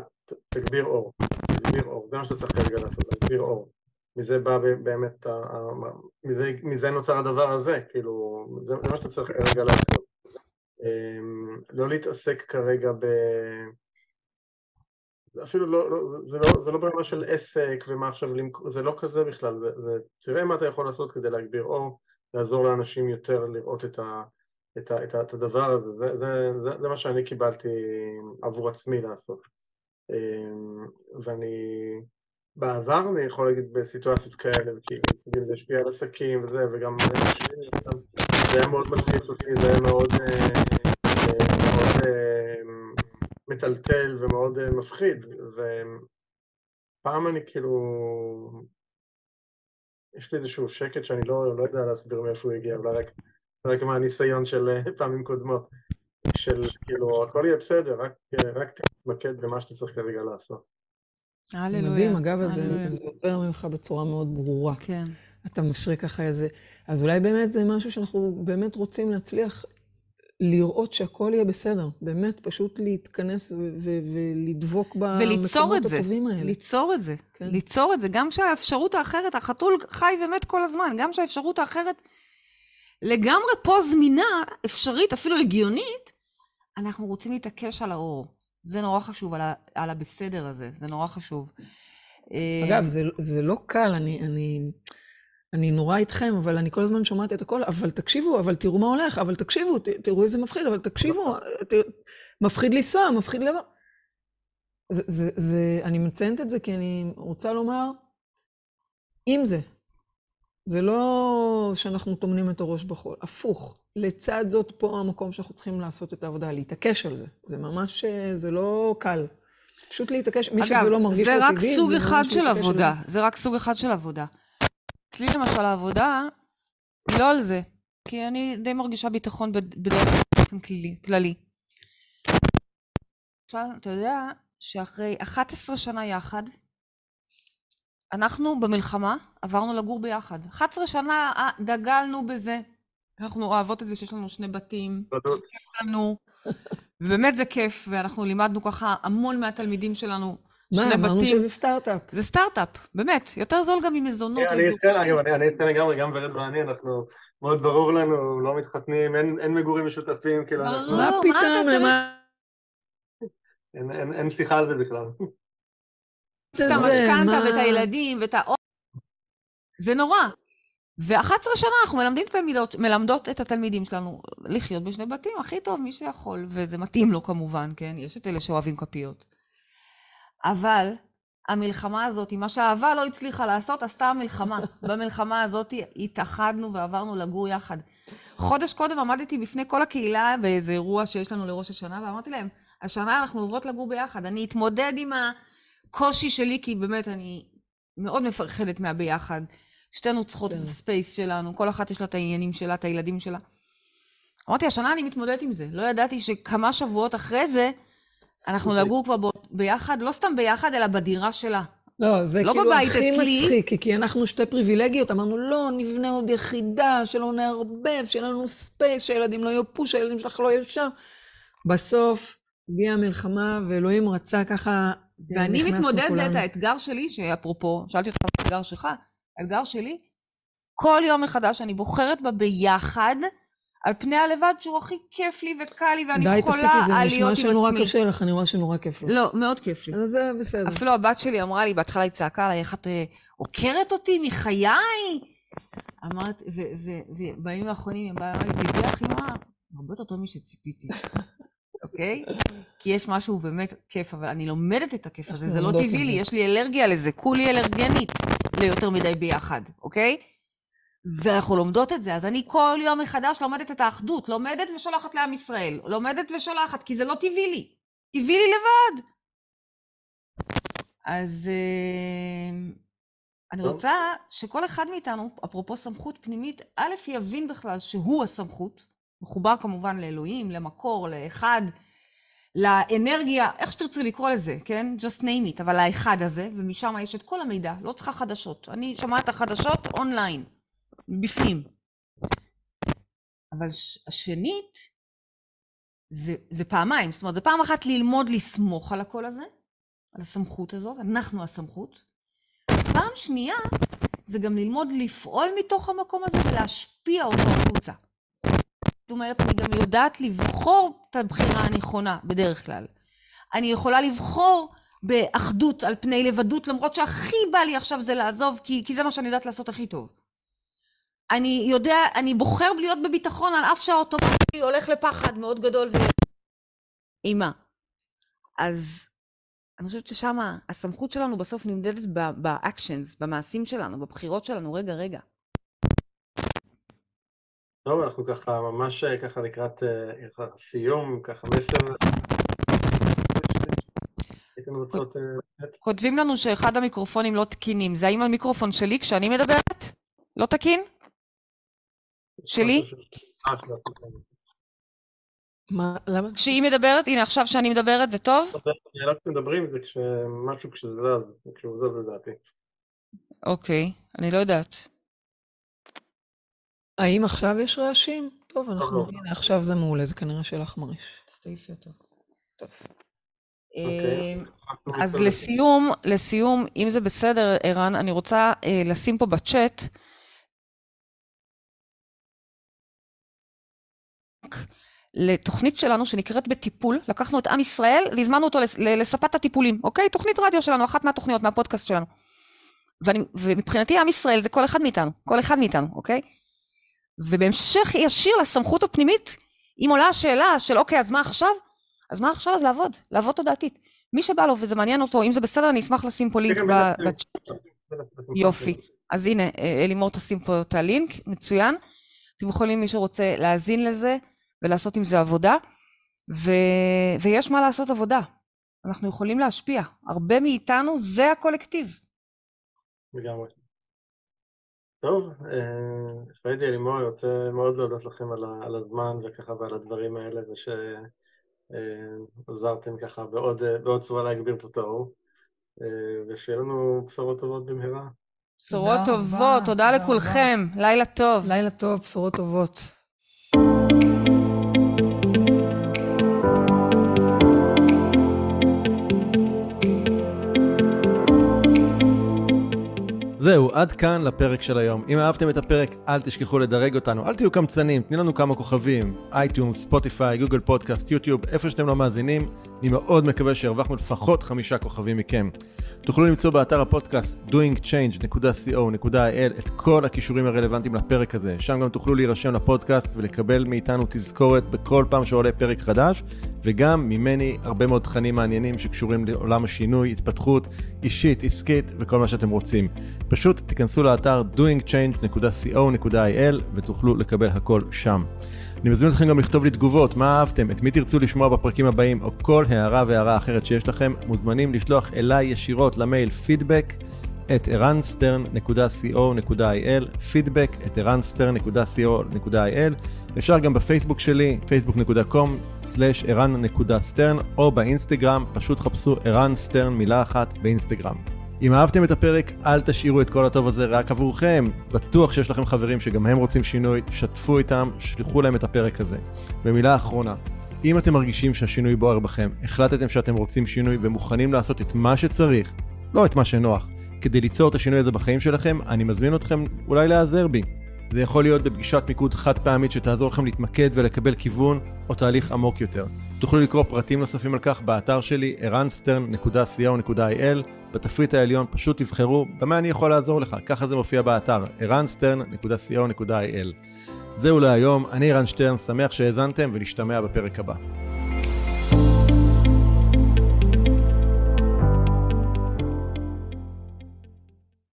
תגביר אור, תגביר אור, זה מה שאתה צריך כרגע לעשות, תגביר אור. מזה בא באמת, מזה, מזה נוצר הדבר הזה, כאילו, זה, זה מה שאתה צריך כרגע לעשות. אמ, לא להתעסק כרגע ב... אפילו לא, לא, זה, לא, זה לא ברמה של עסק ומה עכשיו למכור, זה לא כזה בכלל, זה, זה, תראה מה אתה יכול לעשות כדי להגביר אור, לעזור לאנשים יותר לראות את, ה, את, ה, את, ה, את הדבר הזה, זה, זה, זה, זה מה שאני קיבלתי עבור עצמי לעשות. אמ, ואני בעבר אני יכול להגיד בסיטואציות כאלה, כאילו השפיע על עסקים וזה, וגם זה היה מאוד מלחיץ אותי, זה היה מאוד, אה, מאוד אה, מטלטל ומאוד אה, מפחיד, ופעם אני כאילו, יש לי איזשהו שקט שאני לא, לא יודע להסביר מאיפה הוא הגיע, אולי רק, רק מהניסיון של פעמים קודמות, של כאילו הכל יהיה בסדר, רק, רק תתמקד במה שאתה צריך כרגע לעשות. הללויה. מדהים, אגב, זה עובר ממך בצורה מאוד ברורה. כן. אתה משרה ככה איזה... אז אולי באמת זה משהו שאנחנו באמת רוצים להצליח לראות שהכל יהיה בסדר. באמת, פשוט להתכנס ולדבוק במקומות הטובים האלה. ליצור את זה. כן. ליצור את זה. גם שהאפשרות האחרת, החתול חי ומת כל הזמן, גם שהאפשרות האחרת לגמרי פה זמינה, אפשרית, אפילו הגיונית, אנחנו רוצים להתעקש על האור. זה נורא חשוב, על, ה, על הבסדר הזה, זה נורא חשוב. אגב, זה, זה לא קל, אני, אני, אני נורא איתכם, אבל אני כל הזמן שומעת את הכל, אבל תקשיבו, אבל תראו מה הולך, אבל תקשיבו, ת, תראו איזה מפחיד, אבל תקשיבו, ת, מפחיד לנסוע, מפחיד לבוא. זה, זה, זה, אני מציינת את זה כי אני רוצה לומר, אם זה, זה לא שאנחנו טומנים את הראש בחול, הפוך. לצד זאת, פה המקום שאנחנו צריכים לעשות את העבודה, להתעקש על זה. זה ממש, זה לא קל. זה פשוט להתעקש, מי שזה לא מרגיש לו טבעי, זה ממש להתעקש על זה. זה רק סוג אחד של עבודה, זה רק סוג אחד של עבודה. אצלי למשל העבודה, היא לא על זה, כי אני די מרגישה ביטחון בדרך באופן כללי. עכשיו, אתה יודע שאחרי 11 שנה יחד, אנחנו במלחמה עברנו לגור ביחד. 11 שנה אה, דגלנו בזה. אנחנו אוהבות את זה שיש לנו שני בתים. תודות. לנו. ובאמת זה כיף, ואנחנו לימדנו ככה המון מהתלמידים שלנו. מה, אמרנו שזה סטארט-אפ. זה סטארט-אפ, באמת. יותר זול גם ממזונות. אני אתן, אגב, אני אתן לגמרי, גם ורד ואני, אנחנו, מאוד ברור לנו, לא מתחתנים, אין מגורים משותפים, כאילו, אנחנו... מה פתאום, אין שיחה על זה בכלל. את המשכנתה ואת הילדים ואת ה... זה נורא. ו-11 שנה אנחנו מלמדים תלמידות, מלמדות את התלמידים שלנו לחיות בשני בתים הכי טוב, מי שיכול, וזה מתאים לו כמובן, כן? יש את אלה שאוהבים כפיות. אבל המלחמה הזאת, מה שהאהבה לא הצליחה לעשות, עשתה המלחמה. במלחמה הזאת התאחדנו ועברנו לגור יחד. חודש קודם עמדתי בפני כל הקהילה באיזה אירוע שיש לנו לראש השנה, ואמרתי להם, השנה אנחנו עוברות לגור ביחד. אני אתמודד עם הקושי שלי, כי באמת אני מאוד מפחדת מהביחד. שתינו צריכות את כן. ה space שלנו, כל אחת יש לה את העניינים שלה, את הילדים שלה. אמרתי, השנה אני מתמודדת עם זה. לא ידעתי שכמה שבועות אחרי זה, אנחנו אוקיי. נגור כבר ביחד, לא סתם ביחד, אלא בדירה שלה. לא, זה לא כאילו הכי אצלי. מצחיק, כי אנחנו שתי פריבילגיות, אמרנו, לא, נבנה עוד יחידה, שלא נערבב, שיהיה לנו space, שהילדים לא יהיו שהילדים שלך לא יהיו שם. בסוף הגיעה המלחמה, ואלוהים רצה ככה, ואני מתמודדת, האתגר שלי, שאפרופו, שאלתי אותך מה האתגר שלך, האתגר שלי, כל יום מחדש אני בוחרת בה ביחד, על פני הלבד שהוא הכי כיף לי וקל לי, ואני די, יכולה להיות עם עצמי. די, תפסיקי, זה נשמע שנורא קשה לך, אני רואה שנורא כיף לך. לא, מאוד כיף לי. אז זה בסדר. אפילו הבת שלי אמרה לי, בהתחלה היא צעקה עליי, איך את אה, עוקרת אותי מחיי? אמרת, ובימים האחרונים היא באה, אמרה לי, תדעי לך, אמא, הרבה יותר טוב משציפיתי. אוקיי? כי יש משהו באמת כיף, אבל אני לומדת את הכיף הזה, זה לא טבעי לי. יש לי אלרגיה לזה, כולי אלרגנית ליותר מדי ביחד, אוקיי? ואנחנו לומדות את זה, אז אני כל יום מחדש לומדת את האחדות, לומדת ושולחת לעם ישראל, לומדת ושולחת, כי זה לא טבעי לי, טבעי לי לבד. אז אה, אני. רוצה שכל אחד מאיתנו, אפרופו סמכות פנימית, א', יבין בכלל שהוא הסמכות, מחובר כמובן לאלוהים, למקור, לאחד, לאנרגיה, איך שתרצי לקרוא לזה, כן? just name it, אבל האחד הזה, ומשם יש את כל המידע, לא צריכה חדשות. אני שומעת את החדשות אונליין, בפנים. אבל השנית, זה, זה פעמיים, זאת אומרת, זה פעם אחת ללמוד לסמוך על הקול הזה, על הסמכות הזאת, אנחנו הסמכות. פעם שנייה, זה גם ללמוד לפעול מתוך המקום הזה ולהשפיע אותו החוצה. זאת אומרת, אני גם יודעת לבחור את הבחירה הנכונה, בדרך כלל. אני יכולה לבחור באחדות על פני לבדות, למרות שהכי בא לי עכשיו זה לעזוב, כי, כי זה מה שאני יודעת לעשות הכי טוב. אני יודע, אני בוחר להיות בביטחון על אף שהאוטומטי הולך לפחד מאוד גדול ואימה. אז אני חושבת ששם הסמכות שלנו בסוף נמדדת באקשנס, במעשים שלנו, בבחירות שלנו. רגע, רגע. טוב, אנחנו ככה ממש אה, ככה לקראת אה, סיום, ככה מסר. אה? כותבים לנו שאחד המיקרופונים לא תקינים. זה האם המיקרופון שלי כשאני מדברת? לא תקין? שלי? מה, למה? כשהיא מדברת, הנה עכשיו שאני מדברת זה טוב? לא כשמדברים זה כשמשהו כשזה זז, כשהוא זז לדעתי. אוקיי, אני לא יודעת. האם עכשיו יש רעשים? טוב, אנחנו, לא. הנה, עכשיו זה מעולה, זה כנראה שלך מרעיש. תעיפי אותו. טוב. אוקיי, אז נצא לסיום, לסיום, אם זה בסדר, ערן, אני רוצה אה, לשים פה בצ'אט לתוכנית שלנו שנקראת בטיפול, לקחנו את עם ישראל והזמנו אותו לספת הטיפולים, אוקיי? תוכנית רדיו שלנו, אחת מהתוכניות, מהפודקאסט שלנו. ואני, ומבחינתי עם ישראל זה כל אחד מאיתנו, כל אחד מאיתנו, אוקיי? ובהמשך ישיר לסמכות הפנימית, אם עולה השאלה של אוקיי, אז מה עכשיו? אז מה עכשיו? אז לעבוד, לעבוד תודעתית. מי שבא לו וזה מעניין אותו, אם זה בסדר, אני אשמח לשים פה לינק כן, בטח, בצ'אט. יופי. אז הנה, אלימור תשים פה את הלינק, מצוין. אתם יכולים, מי שרוצה, להאזין לזה ולעשות עם זה עבודה. ו... ויש מה לעשות עבודה. אנחנו יכולים להשפיע. הרבה מאיתנו זה הקולקטיב. לגמרי. טוב, אה, פריידי אלימור, אני רוצה מאוד להודות לכם על ה- על הזמן וככה ועל הדברים האלה ושעזרתם ככה בעוד אה, בעוד צורה להגביר פה את האור אה, ושיהיה לנו בשורות טובות במהרה. בשורות טובות, תודה לכולכם. לילה טוב. לילה טוב, בשורות טובות. זהו, עד כאן לפרק של היום. אם אהבתם את הפרק, אל תשכחו לדרג אותנו, אל תהיו קמצנים, תנו לנו כמה כוכבים, iTunes, ספוטיפיי, גוגל פודקאסט, יוטיוב, איפה שאתם לא מאזינים, אני מאוד מקווה שהרווחנו לפחות חמישה כוכבים מכם. תוכלו למצוא באתר הפודקאסט doingchange.co.il את כל הכישורים הרלוונטיים לפרק הזה, שם גם תוכלו להירשם לפודקאסט ולקבל מאיתנו תזכורת בכל פעם שעולה פרק חדש, וגם ממני הרבה מאוד תכנים מעניינים שקשורים לעולם השינוי, התפתחות אישית, עסקית וכל מה שאתם רוצים. פשוט תיכנסו לאתר doingchange.co.il ותוכלו לקבל הכל שם. אני מזמין אתכם גם לכתוב לי תגובות, מה אהבתם, את מי תרצו לשמוע בפרקים הבאים, או כל הערה והערה אחרת שיש לכם, מוזמנים לשלוח אליי ישירות למייל פידבק את ערנסטרן.co.il, פידבק את ערנסטרן.co.il, אפשר גם בפייסבוק שלי, facebook.com/ערן.סטרן, או באינסטגרם, פשוט חפשו ערן סטרן מילה אחת באינסטגרם. אם אהבתם את הפרק, אל תשאירו את כל הטוב הזה רק עבורכם. בטוח שיש לכם חברים שגם הם רוצים שינוי, שתפו איתם, שלחו להם את הפרק הזה. ומילה אחרונה, אם אתם מרגישים שהשינוי בוער בכם, החלטתם שאתם רוצים שינוי ומוכנים לעשות את מה שצריך, לא את מה שנוח, כדי ליצור את השינוי הזה בחיים שלכם, אני מזמין אתכם אולי להיעזר בי. זה יכול להיות בפגישת מיקוד חד פעמית שתעזור לכם להתמקד ולקבל כיוון או תהליך עמוק יותר. תוכלו לקרוא פרטים נוספים על כך באתר שלי ערנסטרן.co.il בתפריט העליון פשוט תבחרו במה אני יכול לעזור לך, ככה זה מופיע באתר ערנסטרן.co.il זהו להיום, אני ערן שטרן, שמח שהאזנתם ונשתמע בפרק הבא.